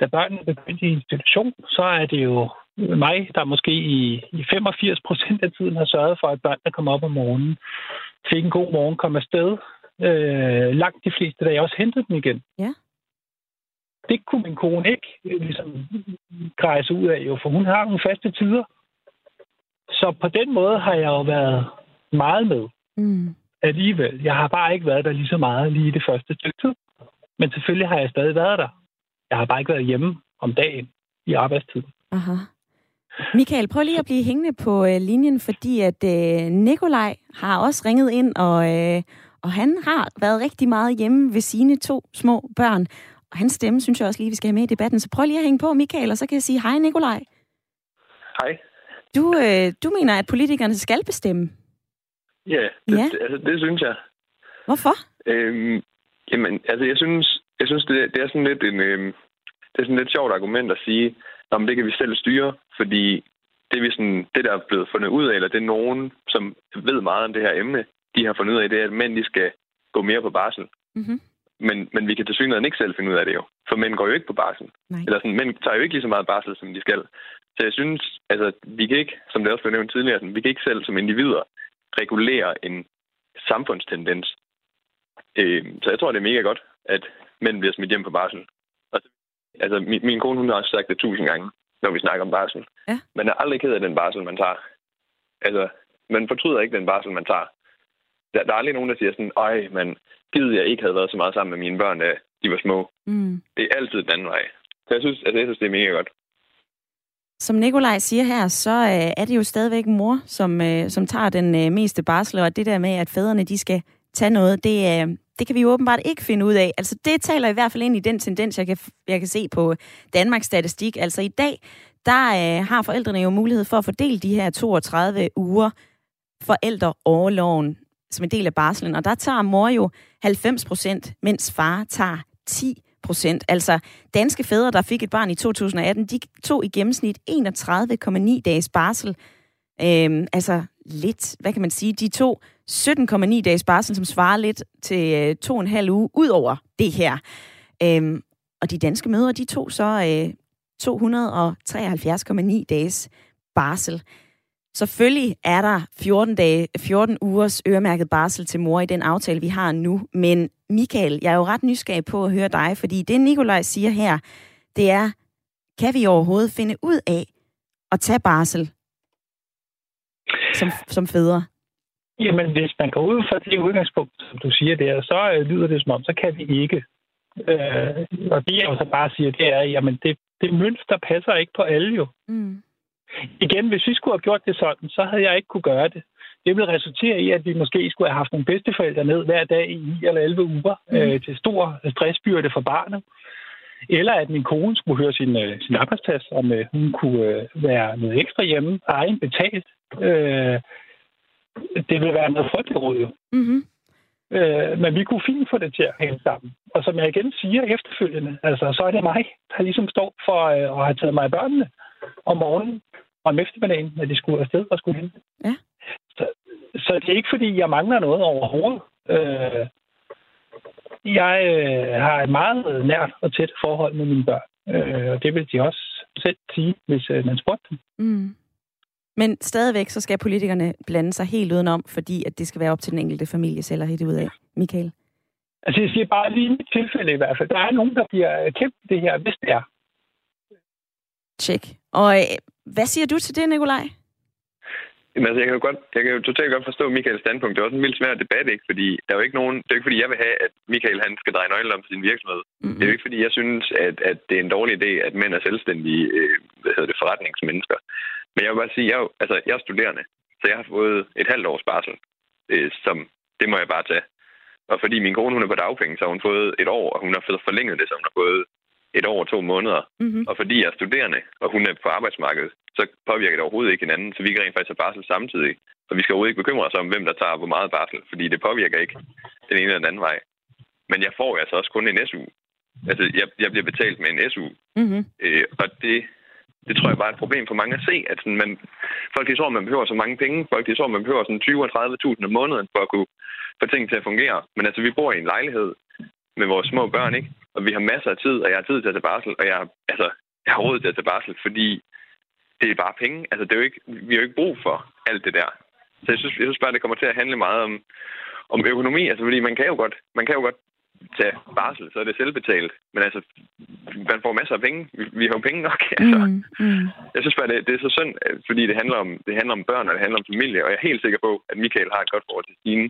da børnene begyndte i institution, så er det jo mig, der måske i, i 85 procent af tiden har sørget for, at børnene kom op om morgenen, fik en god morgen, kom afsted. Øh, langt de fleste dage også hentede dem igen. Ja. Det kunne min kone ikke øh, ligesom grejse ud af, jo, for hun har nogle faste tider. Så på den måde har jeg jo været meget med. Mm. Alligevel. Jeg har bare ikke været der lige så meget lige i det første stykke tid. Men selvfølgelig har jeg stadig været der. Jeg har bare ikke været hjemme om dagen i arbejdstid. Aha. Michael, prøv lige at blive hængende på øh, linjen, fordi at øh, Nikolaj har også ringet ind, og, øh, og han har været rigtig meget hjemme ved sine to små børn. Og hans stemme synes jeg også lige, vi skal have med i debatten. Så prøv lige at hænge på, Michael, og så kan jeg sige hej, Nikolaj. Hej. Du, øh, du mener, at politikerne skal bestemme? Ja, det, ja. Altså, det synes jeg. Hvorfor? Øhm, jamen, altså, jeg synes, jeg synes det, det er sådan lidt en... Øh, det er sådan lidt sjovt argument at sige, om det kan vi selv styre, fordi det, vi sådan, det, der er blevet fundet ud af, eller det er nogen, som ved meget om det her emne, de har fundet ud af, det er, at mænd de skal gå mere på barsel. Mm-hmm. Men, men vi kan til synligheden ikke selv finde ud af det jo. For mænd går jo ikke på barsel. Nej. Eller sådan, mænd tager jo ikke lige så meget barsel, som de skal. Så jeg synes, altså, vi kan ikke, som det også blev nævnt tidligere, vi kan ikke selv som individer regulere en samfundstendens. Øh, så jeg tror, det er mega godt, at mænd bliver smidt hjem på barsel. Altså, min, min kone, hun har også sagt det tusind gange, når vi snakker om barsel. Ja. Man er aldrig ked af den barsel, man tager. Altså, man fortryder ikke den barsel, man tager. Der, der er aldrig nogen, der siger sådan, ej, man gider jeg ikke havde været så meget sammen med mine børn, da de var små. Mm. Det er altid den anden vej. Så jeg synes, altså, jeg synes det er mega godt. Som Nikolaj siger her, så øh, er det jo stadigvæk mor, som, øh, som tager den øh, meste barsel, og det der med, at fædrene de skal tage noget, det, øh, det kan vi jo åbenbart ikke finde ud af. Altså det taler i hvert fald ind i den tendens, jeg kan, jeg kan se på Danmarks statistik. Altså i dag, der øh, har forældrene jo mulighed for at fordele de her 32 uger forældreoverloven som en del af barslen, og der tager mor jo 90 procent, mens far tager 10 procent. Altså danske fædre, der fik et barn i 2018, de tog i gennemsnit 31,9 dages barsel. Øhm, altså lidt, hvad kan man sige, de tog 17,9 dages barsel, som svarer lidt til øh, to og en halv uge ud over det her. Øhm, og de danske mødre, de tog så øh, 273,9 dages barsel. Selvfølgelig er der 14, dage, 14 ugers øremærket barsel til mor i den aftale, vi har nu. Men Michael, jeg er jo ret nysgerrig på at høre dig, fordi det Nikolaj siger her, det er, kan vi overhovedet finde ud af at tage barsel som, som fædre? Jamen, hvis man går ud fra det udgangspunkt, som du siger der, så øh, lyder det som om, så kan vi ikke. Øh, og det jeg jo så bare siger, det er, jamen det, det mønster passer ikke på alle jo. Mm. Igen, hvis vi skulle have gjort det sådan, så havde jeg ikke kunne gøre det. Det ville resultere i, at vi måske skulle have haft nogle bedsteforældre ned hver dag i 9 eller 11 uger mm. øh, til stor stressbyrde for barnet. Eller at min kone skulle høre sin, øh, sin arbejdsplads, om øh, hun kunne øh, være noget ekstra hjemme, egen betalt. Øh, det ville være noget frygteligt jo. Mm-hmm. Øh, men vi kunne fint få det til at hænge sammen. Og som jeg igen siger efterfølgende, altså, så er det mig, der ligesom står for øh, at have taget mig i børnene om morgenen og om eftermiddagen, når de skulle afsted og skulle hente. Ja. Så, så det er ikke, fordi jeg mangler noget overhovedet. Øh, jeg øh, har et meget nært og tæt forhold med mine børn. Øh, og det vil de også selv sige, hvis øh, man spurgte dem. Mm. Men stadigvæk så skal politikerne blande sig helt udenom, fordi at det skal være op til den enkelte familie selv at hætte ud af. Michael? Altså jeg siger bare lige i mit tilfælde i hvert fald. Der er nogen, der bliver kæmpe det her, hvis det er. Tjek. Og øh, hvad siger du til det, Nikolaj? Jamen, altså, jeg kan jo godt, jeg kan jo totalt godt forstå Michaels standpunkt. Det er også en vildt svær debat, ikke? Fordi der er jo ikke nogen, det er jo ikke fordi, jeg vil have, at Michael han skal dreje nøglen om sin virksomhed. Mm-hmm. Det er jo ikke fordi, jeg synes, at, at det er en dårlig idé, at mænd er selvstændige øh, hvad hedder det, forretningsmennesker. Men jeg vil bare sige, jeg, altså, jeg er studerende, så jeg har fået et halvt års barsel, øh, som det må jeg bare tage. Og fordi min kone hun er på dagpenge, så har hun fået et år, og hun har fået forlænget det, så hun har fået et år og to måneder. Mm-hmm. Og fordi jeg er studerende, og hun er på arbejdsmarkedet, så påvirker det overhovedet ikke hinanden, så vi kan rent faktisk have barsel samtidig. Så vi skal overhovedet ikke bekymre os om, hvem der tager hvor meget barsel, fordi det påvirker ikke den ene eller den anden vej. Men jeg får altså også kun en SU. Altså, jeg, jeg bliver betalt med en SU. Mm-hmm. Øh, og det, det tror jeg bare er et problem for mange at se. At sådan, man, folk de tror, man behøver så mange penge. Folk de tror, man behøver sådan 20 30.000 om måneden for at kunne få ting til at fungere. Men altså, vi bor i en lejlighed med vores små børn, ikke? Og vi har masser af tid, og jeg har tid til at tage barsel, og jeg, altså, jeg har råd til at tage barsel, fordi det er bare penge. Altså, det er jo ikke, vi har jo ikke brug for alt det der. Så jeg synes, jeg synes bare, det kommer til at handle meget om, om økonomi. Altså, fordi man kan jo godt, man kan jo godt tage barsel, så er det selvbetalt. Men altså, man får masser af penge. Vi, vi har jo penge nok. Altså. Mm, mm. Jeg synes bare, det, det er så synd, fordi det handler, om, det handler om børn, og det handler om familie. Og jeg er helt sikker på, at Michael har et godt forhold til sine,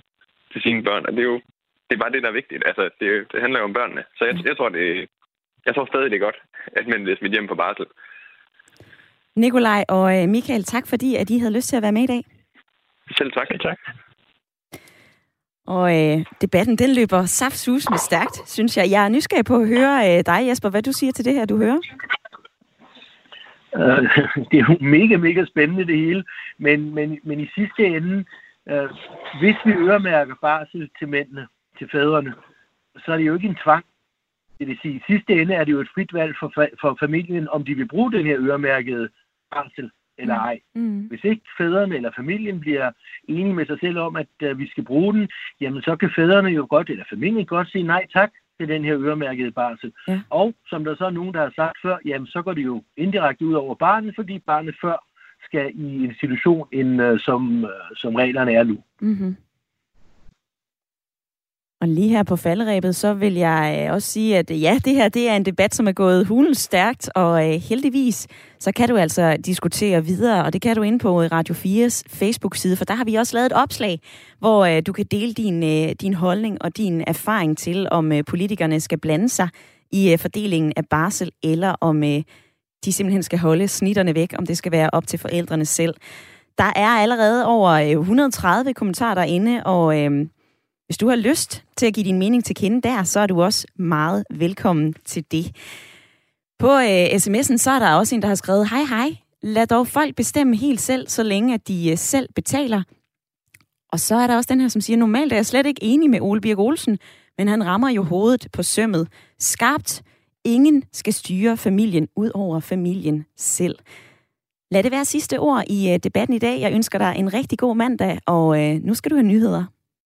til sine børn. Og det er jo det er bare det, der er vigtigt. Altså, det, det handler jo om børnene. Så jeg, jeg tror, det, jeg tror stadig, det er godt, at mænd bliver smidt hjem på barsel. Nikolaj og øh, Michael, tak fordi, at I havde lyst til at være med i dag. Selv tak. Selv tak. Og øh, debatten, den løber saftsusende stærkt, synes jeg. Jeg er nysgerrig på at høre øh, dig, Jesper, hvad du siger til det her, du hører. Uh, *laughs* det er jo mega, mega spændende det hele. Men, men, men i sidste ende, uh, hvis vi øremærker barsel til mændene, til fædrene, så er det jo ikke en tvang. Det vil sige, i sidste ende er det jo et frit valg for, fa- for familien, om de vil bruge den her øremærkede barsel eller ej. Mm. Hvis ikke fædrene eller familien bliver enige med sig selv om, at uh, vi skal bruge den, jamen så kan fædrene jo godt, eller familien godt sige nej tak. til den her øremærkede barsel. Ja. Og som der så er nogen, der har sagt før, jamen så går det jo indirekte ud over barnet, fordi barnet før skal i institution, end uh, som, uh, som reglerne er nu. Mm-hmm. Og lige her på falderæbet, så vil jeg øh, også sige, at øh, ja, det her det er en debat, som er gået hulen stærkt, og øh, heldigvis, så kan du altså diskutere videre, og det kan du ind på Radio 4's Facebook-side, for der har vi også lavet et opslag, hvor du kan dele din, din holdning og din erfaring til, om politikerne skal blande sig i fordelingen af barsel, eller om de simpelthen skal holde snitterne væk, om det skal være op til forældrene selv. Der er allerede over 130 kommentarer derinde, og øh, hvis du har lyst til at give din mening til kende der, så er du også meget velkommen til det. På øh, sms'en så er der også en, der har skrevet, hej hej, lad dog folk bestemme helt selv, så længe at de øh, selv betaler. Og så er der også den her, som siger, normalt er jeg slet ikke enig med Ole Birk Olsen, men han rammer jo hovedet på sømmet. Skarpt, ingen skal styre familien ud over familien selv. Lad det være sidste ord i øh, debatten i dag. Jeg ønsker dig en rigtig god mandag, og øh, nu skal du have nyheder.